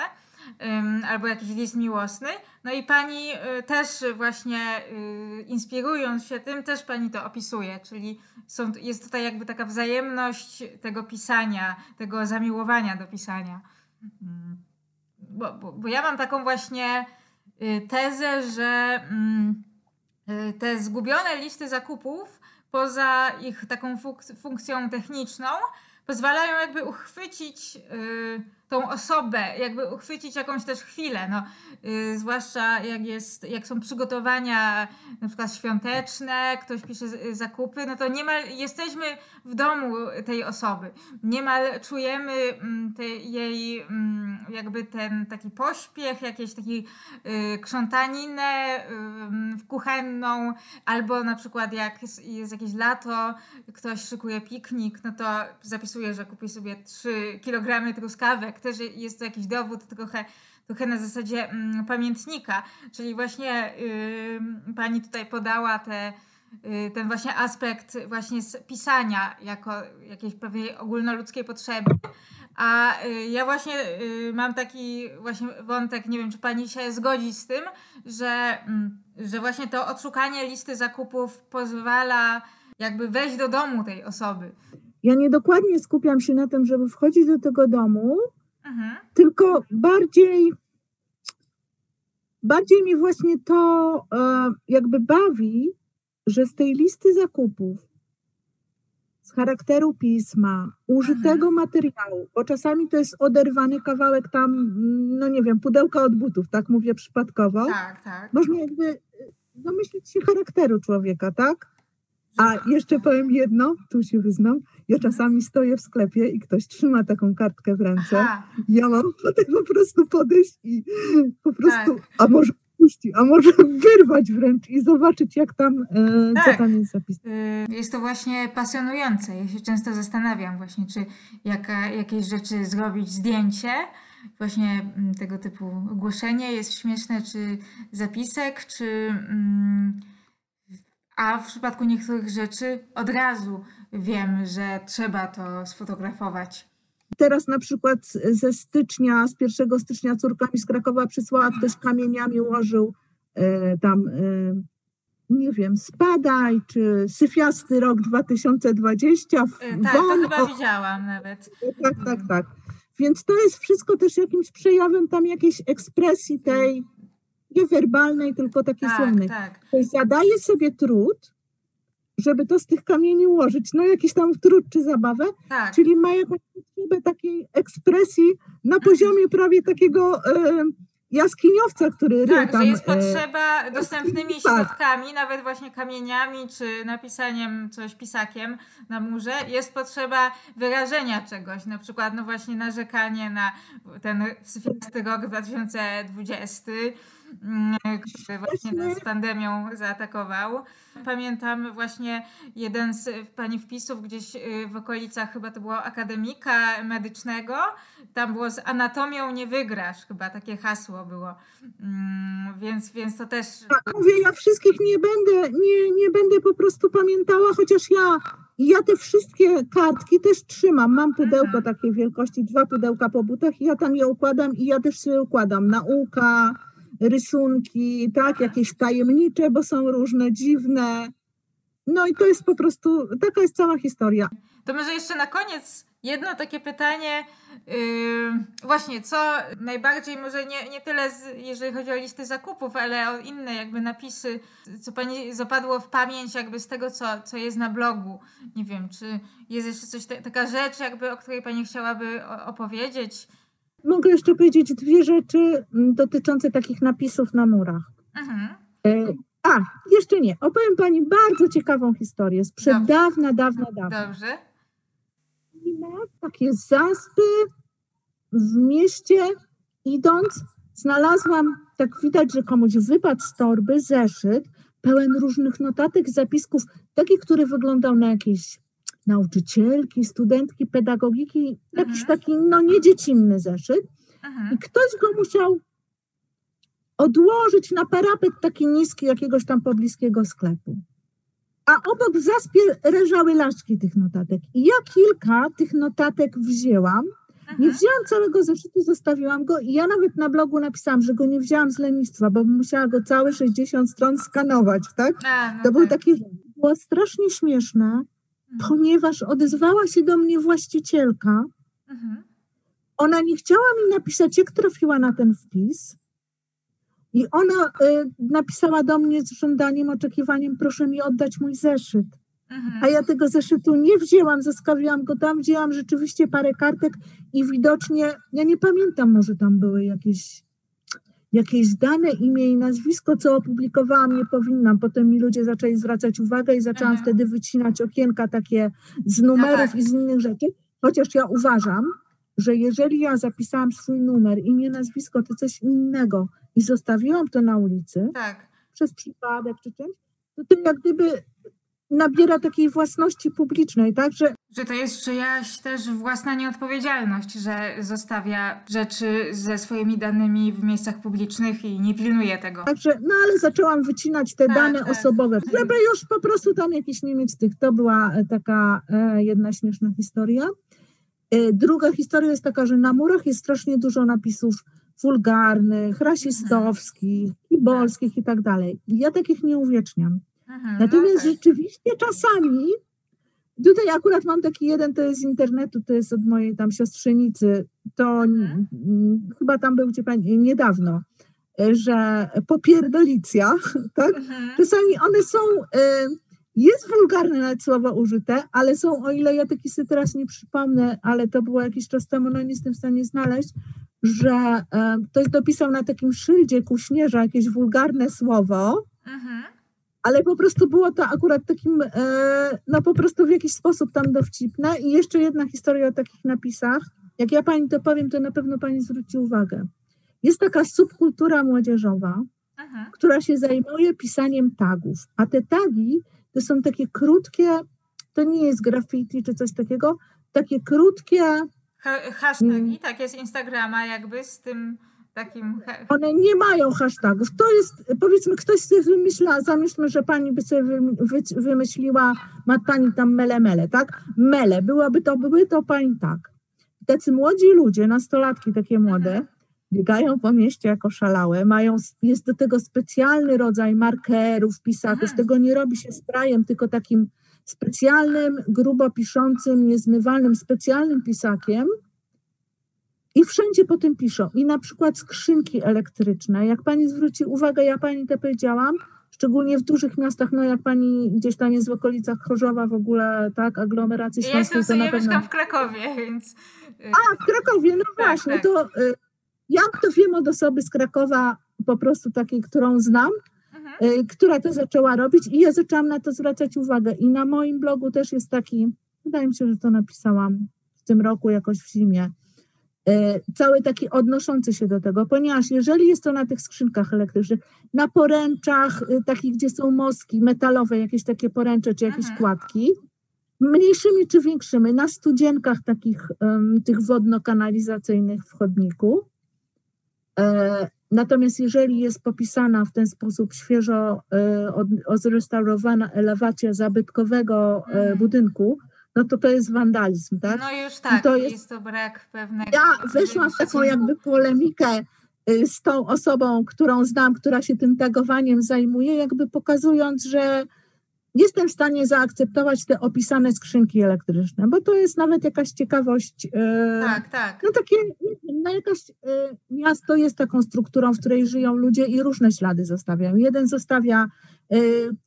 S1: albo jakiś list miłosny. No i pani y, też właśnie y, inspirując się tym, też pani to opisuje, czyli są, jest tutaj jakby taka wzajemność tego pisania, tego zamiłowania do pisania. Mm. Bo, bo, bo ja mam taką właśnie y, tezę, że mm, te zgubione listy zakupów, poza ich taką funk- funkcją techniczną, pozwalają jakby uchwycić tą osobę, jakby uchwycić jakąś też chwilę, no, yy, zwłaszcza jak, jest, jak są przygotowania na przykład świąteczne, ktoś pisze zakupy, no to niemal jesteśmy w domu tej osoby, niemal czujemy mm, te, jej mm, jakby ten taki pośpiech, jakieś taki yy, krzątaninę yy, kuchenną, albo na przykład jak jest, jakieś lato, ktoś szykuje piknik, no to zapisuje, że kupi sobie 3 kg truskawek, też jest to jakiś dowód trochę, trochę na zasadzie mm, pamiętnika, czyli właśnie yy, pani tutaj podała te, yy, ten właśnie aspekt właśnie pisania jako jakiejś pewnej ogólnoludzkiej potrzeby. A yy, ja właśnie y, mam taki właśnie wątek, nie wiem, czy pani się zgodzi z tym, że, mm, że właśnie to odszukanie listy zakupów pozwala jakby wejść do domu tej osoby.
S3: Ja niedokładnie skupiam się na tym, żeby wchodzić do tego domu, Mhm. Tylko bardziej, bardziej mnie właśnie to e, jakby bawi, że z tej listy zakupów, z charakteru pisma, użytego mhm. materiału, bo czasami to jest oderwany kawałek tam, no nie wiem, pudełka od butów, tak mówię przypadkowo.
S1: Tak, tak.
S3: Można jakby domyślić się charakteru człowieka, tak? A jeszcze powiem jedno, tu się wyznam. Ja czasami stoję w sklepie i ktoś trzyma taką kartkę w ręce. Aha. Ja mam ochotę po prostu podejść i po prostu, tak. a może puści, a może wyrwać wręcz i zobaczyć, jak tam, e, tak. co tam jest zapisane.
S1: Y, jest to właśnie pasjonujące. Ja się często zastanawiam właśnie, czy jaka, jakieś rzeczy zrobić zdjęcie, właśnie mm, tego typu ogłoszenie jest śmieszne, czy zapisek, czy... Mm, a w przypadku niektórych rzeczy od razu wiem, że trzeba to sfotografować.
S3: Teraz na przykład ze stycznia, z 1 stycznia córka mi z Krakowa przysłała, ktoś kamieniami ułożył e, tam, e, nie wiem, spadaj, czy syfiasty rok 2020. W,
S1: e, tak, won, to chyba o, widziałam nawet.
S3: Tak, tak, tak. Więc to jest wszystko też jakimś przejawem tam jakiejś ekspresji tej nie werbalnej, tylko takiej tak, słownej. Tak. To zadaje sobie trud, żeby to z tych kamieni ułożyć, no jakiś tam trud czy zabawę, tak. czyli ma jakąś potrzebę takiej ekspresji na poziomie prawie takiego e, jaskiniowca, który
S1: tak,
S3: tam...
S1: że jest e, potrzeba dostępnymi tak. środkami, nawet właśnie kamieniami, czy napisaniem coś pisakiem na murze, jest potrzeba wyrażenia czegoś, na przykład no właśnie narzekanie na ten syfiasty rok 2020, Mm, który właśnie z pandemią zaatakował. Pamiętam właśnie jeden z pani wpisów gdzieś y, w okolicach, chyba to było akademika medycznego, tam było z anatomią nie wygrasz, chyba takie hasło było. Mm, więc, więc to też...
S3: Tak, mówię, ja wszystkich nie będę, nie, nie będę po prostu pamiętała, chociaż ja ja te wszystkie kartki też trzymam. Mam pudełko takiej wielkości, dwa pudełka po butach i ja tam je układam i ja też sobie układam. Nauka, rysunki, tak, jakieś tajemnicze, bo są różne, dziwne. No i to jest po prostu, taka jest cała historia.
S1: To może jeszcze na koniec jedno takie pytanie. Yy, właśnie, co najbardziej, może nie, nie tyle z, jeżeli chodzi o listy zakupów, ale o inne jakby napisy, co Pani zapadło w pamięć jakby z tego, co, co jest na blogu. Nie wiem, czy jest jeszcze coś, taka rzecz jakby, o której Pani chciałaby opowiedzieć?
S3: Mogę jeszcze powiedzieć dwie rzeczy mm, dotyczące takich napisów na murach. Mhm. E, A, jeszcze nie. Opowiem pani bardzo ciekawą historię sprzed
S1: Dobrze.
S3: dawna, dawna, dawna.
S1: Dobrze.
S3: I ma takie zaspy w mieście. Idąc, znalazłam, tak widać, że komuś wypadł z torby zeszyt pełen różnych notatek, zapisków, taki, który wyglądał na jakieś nauczycielki, studentki pedagogiki, jakiś
S1: Mhm.
S3: taki, no nie dziecinny zeszyt.
S1: Mhm.
S3: I ktoś go musiał odłożyć na parapet taki niski jakiegoś tam pobliskiego sklepu. A obok w zaspie leżały laszki tych notatek. I ja kilka tych notatek wzięłam. Nie
S1: Mhm.
S3: wzięłam całego zeszytu, zostawiłam go i ja nawet na blogu napisałam, że go nie wzięłam z lenistwa, bo musiała go całe 60 stron skanować, tak?
S1: A, no
S3: To był
S1: tak.
S3: taki, było strasznie śmieszne. Ponieważ odezwała się do mnie właścicielka,
S1: Mhm.
S3: ona nie chciała mi napisać, jak trafiła na ten wpis. I ona y, napisała do mnie z żądaniem, oczekiwaniem, proszę mi oddać mój zeszyt.
S1: Mhm.
S3: A ja tego zeszytu nie wzięłam, zostawiłam go tam, wzięłam rzeczywiście parę kartek i widocznie, ja nie pamiętam, może tam były jakieś, jakieś dane, imię i nazwisko, co opublikowałam, nie powinnam. Potem mi ludzie zaczęli zwracać uwagę i zaczęłam
S1: Mhm.
S3: wtedy wycinać okienka takie z numerów
S1: tak.
S3: i z innych rzeczy. Chociaż ja uważam, że jeżeli ja zapisałam swój numer, imię, nazwisko, to coś innego i zostawiłam to na ulicy
S1: Tak.
S3: przez przypadek czy czymś, to to jak gdyby nabiera takiej własności publicznej, tak? Że
S1: Że to jest czyjaś też własna nieodpowiedzialność, że zostawia rzeczy ze swoimi danymi w miejscach publicznych i nie pilnuje tego.
S3: Także, no ale zaczęłam wycinać te
S1: Tak,
S3: dane
S1: tak.
S3: osobowe, żeby już po prostu tam jakieś nie mieć tych. To była e, taka e, jedna śmieszna historia. E, druga historia jest taka, że na murach jest strasznie dużo napisów wulgarnych, rasistowskich, kibolskich i tak dalej. Ja takich nie uwieczniam.
S1: Mhm,
S3: Natomiast rzeczywiście czasami, tutaj akurat mam taki jeden, to jest z internetu, to jest od mojej tam siostrzenicy, to
S1: Mhm.
S3: chyba tam był pani niedawno, że popierdolicja, tak?
S1: Mhm.
S3: Czasami one są, e, jest wulgarne nawet słowo użyte, ale są, o ile ja taki sobie teraz nie przypomnę, ale to było jakiś czas temu, no nie jestem w stanie znaleźć, że e, ktoś dopisał na takim szyldzie kuśnierza jakieś wulgarne słowo,
S1: Mhm.
S3: Ale po prostu było to akurat takim, e, no po prostu w jakiś sposób tam dowcipne. I jeszcze jedna historia o takich napisach. Jak ja pani to powiem, to na pewno pani zwróci uwagę. Jest taka subkultura młodzieżowa,
S1: Mhm.
S3: która się zajmuje pisaniem tagów, a te tagi to są takie krótkie, to nie jest graffiti czy coś takiego, takie krótkie,
S1: Ha hashtagi,
S3: Mm.
S1: tak jest Instagrama jakby z tym takim...
S3: one nie mają hashtagów. To jest, powiedzmy, ktoś sobie wymyśla, zamierzmy, że pani by sobie wy, wy, wymyśliła, ma pani tam mele, mele, tak? Mele, byłoby to, były to pani tak. Tacy młodzi ludzie, nastolatki takie młode,
S1: Mhm.
S3: biegają po mieście jako szalałe, mają, jest do tego specjalny rodzaj markerów, pisaków,
S1: Mhm.
S3: tego nie robi się sprajem, tylko takim specjalnym, grubo piszącym, niezmywalnym, specjalnym pisakiem i wszędzie po tym piszą. I na przykład skrzynki elektryczne. Jak pani zwróci uwagę, ja pani to powiedziałam, szczególnie w dużych miastach, no jak pani gdzieś tam jest w okolicach Chorzowa w ogóle, tak, aglomeracji
S1: Ja jestem
S3: to
S1: ja mieszkam w Krakowie, więc... y,
S3: A, w Krakowie, no
S1: Tak,
S3: właśnie,
S1: tak.
S3: to y, ja to wiem od osoby z Krakowa, po prostu takiej, którą znam,
S1: Mhm.
S3: y, która to zaczęła robić i ja zaczęłam na to zwracać uwagę. I na moim blogu też jest taki, wydaje mi się, że to napisałam w tym roku jakoś w zimie, cały taki odnoszący się do tego, ponieważ jeżeli jest to na tych skrzynkach elektrycznych, na poręczach y, takich, gdzie są moski metalowe, jakieś takie poręcze czy jakieś
S1: Mhm.
S3: kładki, mniejszymi czy większymi, na studzienkach takich tych wodno-kanalizacyjnych w chodniku. E, natomiast jeżeli jest popisana w ten sposób świeżo e, od, odrestaurowana elewacja zabytkowego e,
S1: Mhm.
S3: budynku, no to to jest wandalizm, tak?
S1: No już tak,
S3: to
S1: jest...
S3: jest-
S1: to brak pewnego...
S3: Ja weszłam w taką jakby polemikę y, z tą osobą, którą znam, która się tym tagowaniem zajmuje, jakby pokazując, że jestem w stanie zaakceptować te opisane skrzynki elektryczne, bo to jest nawet jakaś ciekawość. y,
S1: Tak, tak.
S3: No takie, no jakaś y, miasto jest taką strukturą, w której żyją ludzie i różne ślady zostawiają. Jeden zostawia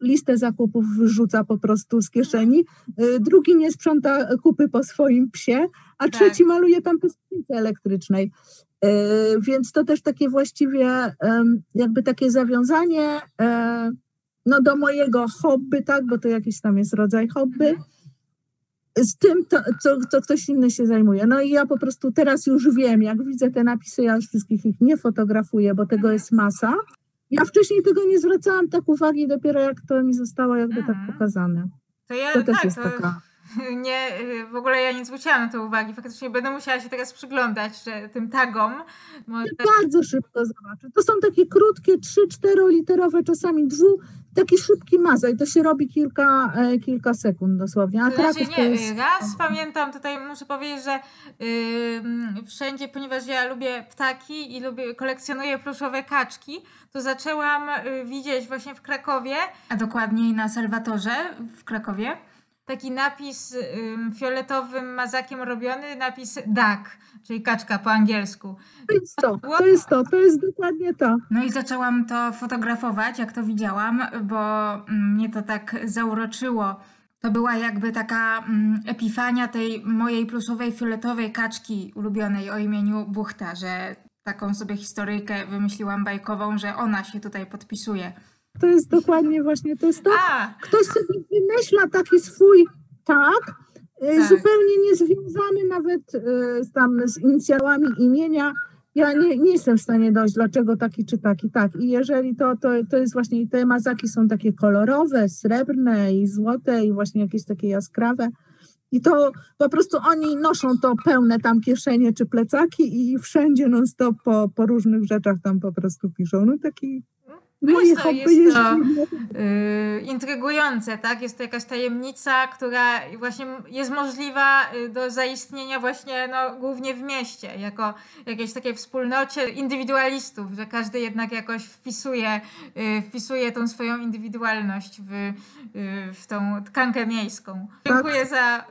S3: listę zakupów, wyrzuca po prostu z kieszeni, y, drugi nie sprząta kupy po swoim psie, a
S1: Tak.
S3: trzeci maluje tam skrzynce elektrycznej. Y, więc to też takie właściwie jakby takie zawiązanie e, no do mojego hobby, tak, bo to jakiś tam jest rodzaj hobby,
S1: Mhm.
S3: z tym, to, co, co ktoś inny się zajmuje. No i ja po prostu teraz już wiem, jak widzę te napisy, ja już wszystkich ich nie fotografuję, bo tego jest masa. Ja wcześniej tego nie zwracałam tak uwagi, dopiero jak to mi zostało jakby tak
S1: Mhm.
S3: pokazane.
S1: To ja
S3: To też
S1: tak,
S3: jest
S1: to
S3: taka.
S1: nie, w ogóle ja nie zwróciłam na to uwagi. Faktycznie będę musiała się teraz przyglądać że tym tagom. Może...
S3: Bardzo szybko zobaczę. To są takie krótkie, trzy, czteroliterowe, czasami dwu, taki szybki mazaj. To się robi kilka, e, kilka sekund dosłownie. A
S1: To znaczy
S3: Kraków to
S1: nie,
S3: jest...
S1: raz pamiętam, tutaj muszę powiedzieć, że ym, wszędzie, ponieważ ja lubię ptaki i lubię, kolekcjonuję pluszowe kaczki, to zaczęłam y, widzieć właśnie w Krakowie, a dokładniej na Salwatorze w Krakowie, taki napis ym, fioletowym mazakiem robiony, napis duck, czyli kaczka po angielsku.
S3: To jest to, to jest to, to jest dokładnie to.
S1: No i zaczęłam to fotografować, jak to widziałam, bo mm, mnie to tak zauroczyło. To była jakby taka mm, epifania tej mojej pluszowej, fioletowej kaczki ulubionej o imieniu Buchta, że taką sobie historyjkę wymyśliłam bajkową, że ona się tutaj podpisuje.
S3: To jest dokładnie właśnie, to jest to.
S1: A,
S3: Ktoś sobie wymyśla taki swój tak, e,
S1: Tak.
S3: zupełnie niezwiązany nawet z tam z inicjałami imienia. Ja nie, nie jestem w stanie dojść, dlaczego taki czy taki, tak. I jeżeli to, to, to jest właśnie, te mazaki są takie kolorowe, srebrne i złote i właśnie jakieś takie jaskrawe. I to po prostu oni noszą to pełne tam kieszenie czy plecaki i wszędzie non stop po, po różnych rzeczach tam po prostu piszą. No taki
S1: No
S3: moje
S1: jest to- jest to- Yy, intrygujące, tak? Jest to jakaś tajemnica, która właśnie jest możliwa y, do zaistnienia właśnie no, głównie w mieście, jako jakiejś takiej wspólnocie indywidualistów, że każdy jednak jakoś wpisuje, y, wpisuje tą swoją indywidualność w, y, w tą tkankę miejską. Dziękuję za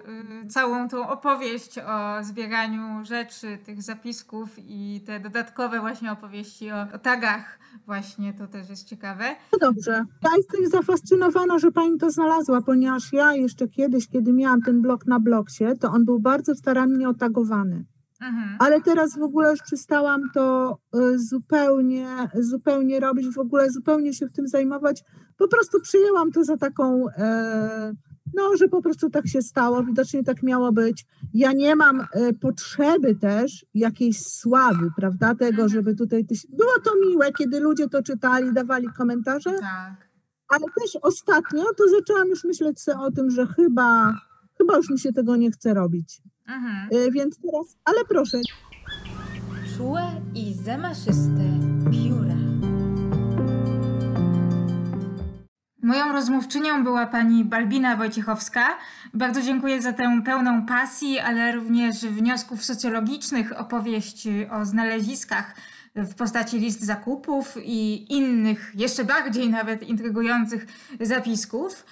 S1: y, całą tą opowieść o zbieraniu rzeczy, tych zapisków i te dodatkowe właśnie opowieści o, o tagach właśnie, to też jest ciekawe.
S3: No dobrze. Ja jestem zafascynowana, że pani to znalazła, ponieważ ja jeszcze kiedyś, kiedy miałam ten blok na bloksie, to on był bardzo starannie otagowany.
S1: Mhm.
S3: Ale teraz w ogóle już przestałam to y, zupełnie, zupełnie robić, w ogóle zupełnie się w tym zajmować. Po prostu przyjęłam to za taką, e, no, że po prostu tak się stało, widocznie tak miało być. Ja nie mam e, potrzeby też jakiejś sławy, prawda, tego,
S1: Mhm.
S3: żeby tutaj... tyś- Było to miłe, kiedy ludzie to czytali, dawali komentarze,
S1: Tak.
S3: ale też ostatnio to zaczęłam już myśleć sobie o tym, że chyba, chyba już mi się tego nie chce robić.
S1: Mhm.
S3: E, Więc teraz, ale proszę,
S1: Czułe i zamaszyste pióra. Moją rozmówczynią była pani Balbina Wojciechowska. Bardzo dziękuję za tę pełną pasji, ale również wniosków socjologicznych opowieść o znaleziskach w postaci list zakupów i innych, jeszcze bardziej nawet intrygujących zapisków.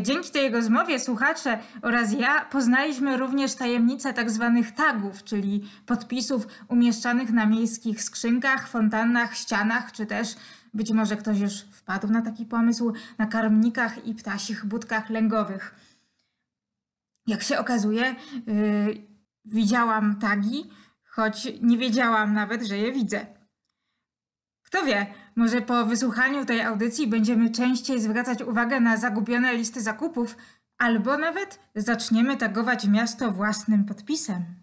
S1: Dzięki tej rozmowie słuchacze oraz ja poznaliśmy również tajemnicę tak zwanych tagów, czyli podpisów umieszczanych na miejskich skrzynkach, fontannach, ścianach, czy też być może ktoś już wpadł na taki pomysł na karmnikach i ptasich budkach lęgowych. Jak się okazuje, yy, widziałam tagi, choć nie wiedziałam nawet, że je widzę. Kto wie, może po wysłuchaniu tej audycji będziemy częściej zwracać uwagę na zagubione listy zakupów, albo nawet zaczniemy tagować miasto własnym podpisem.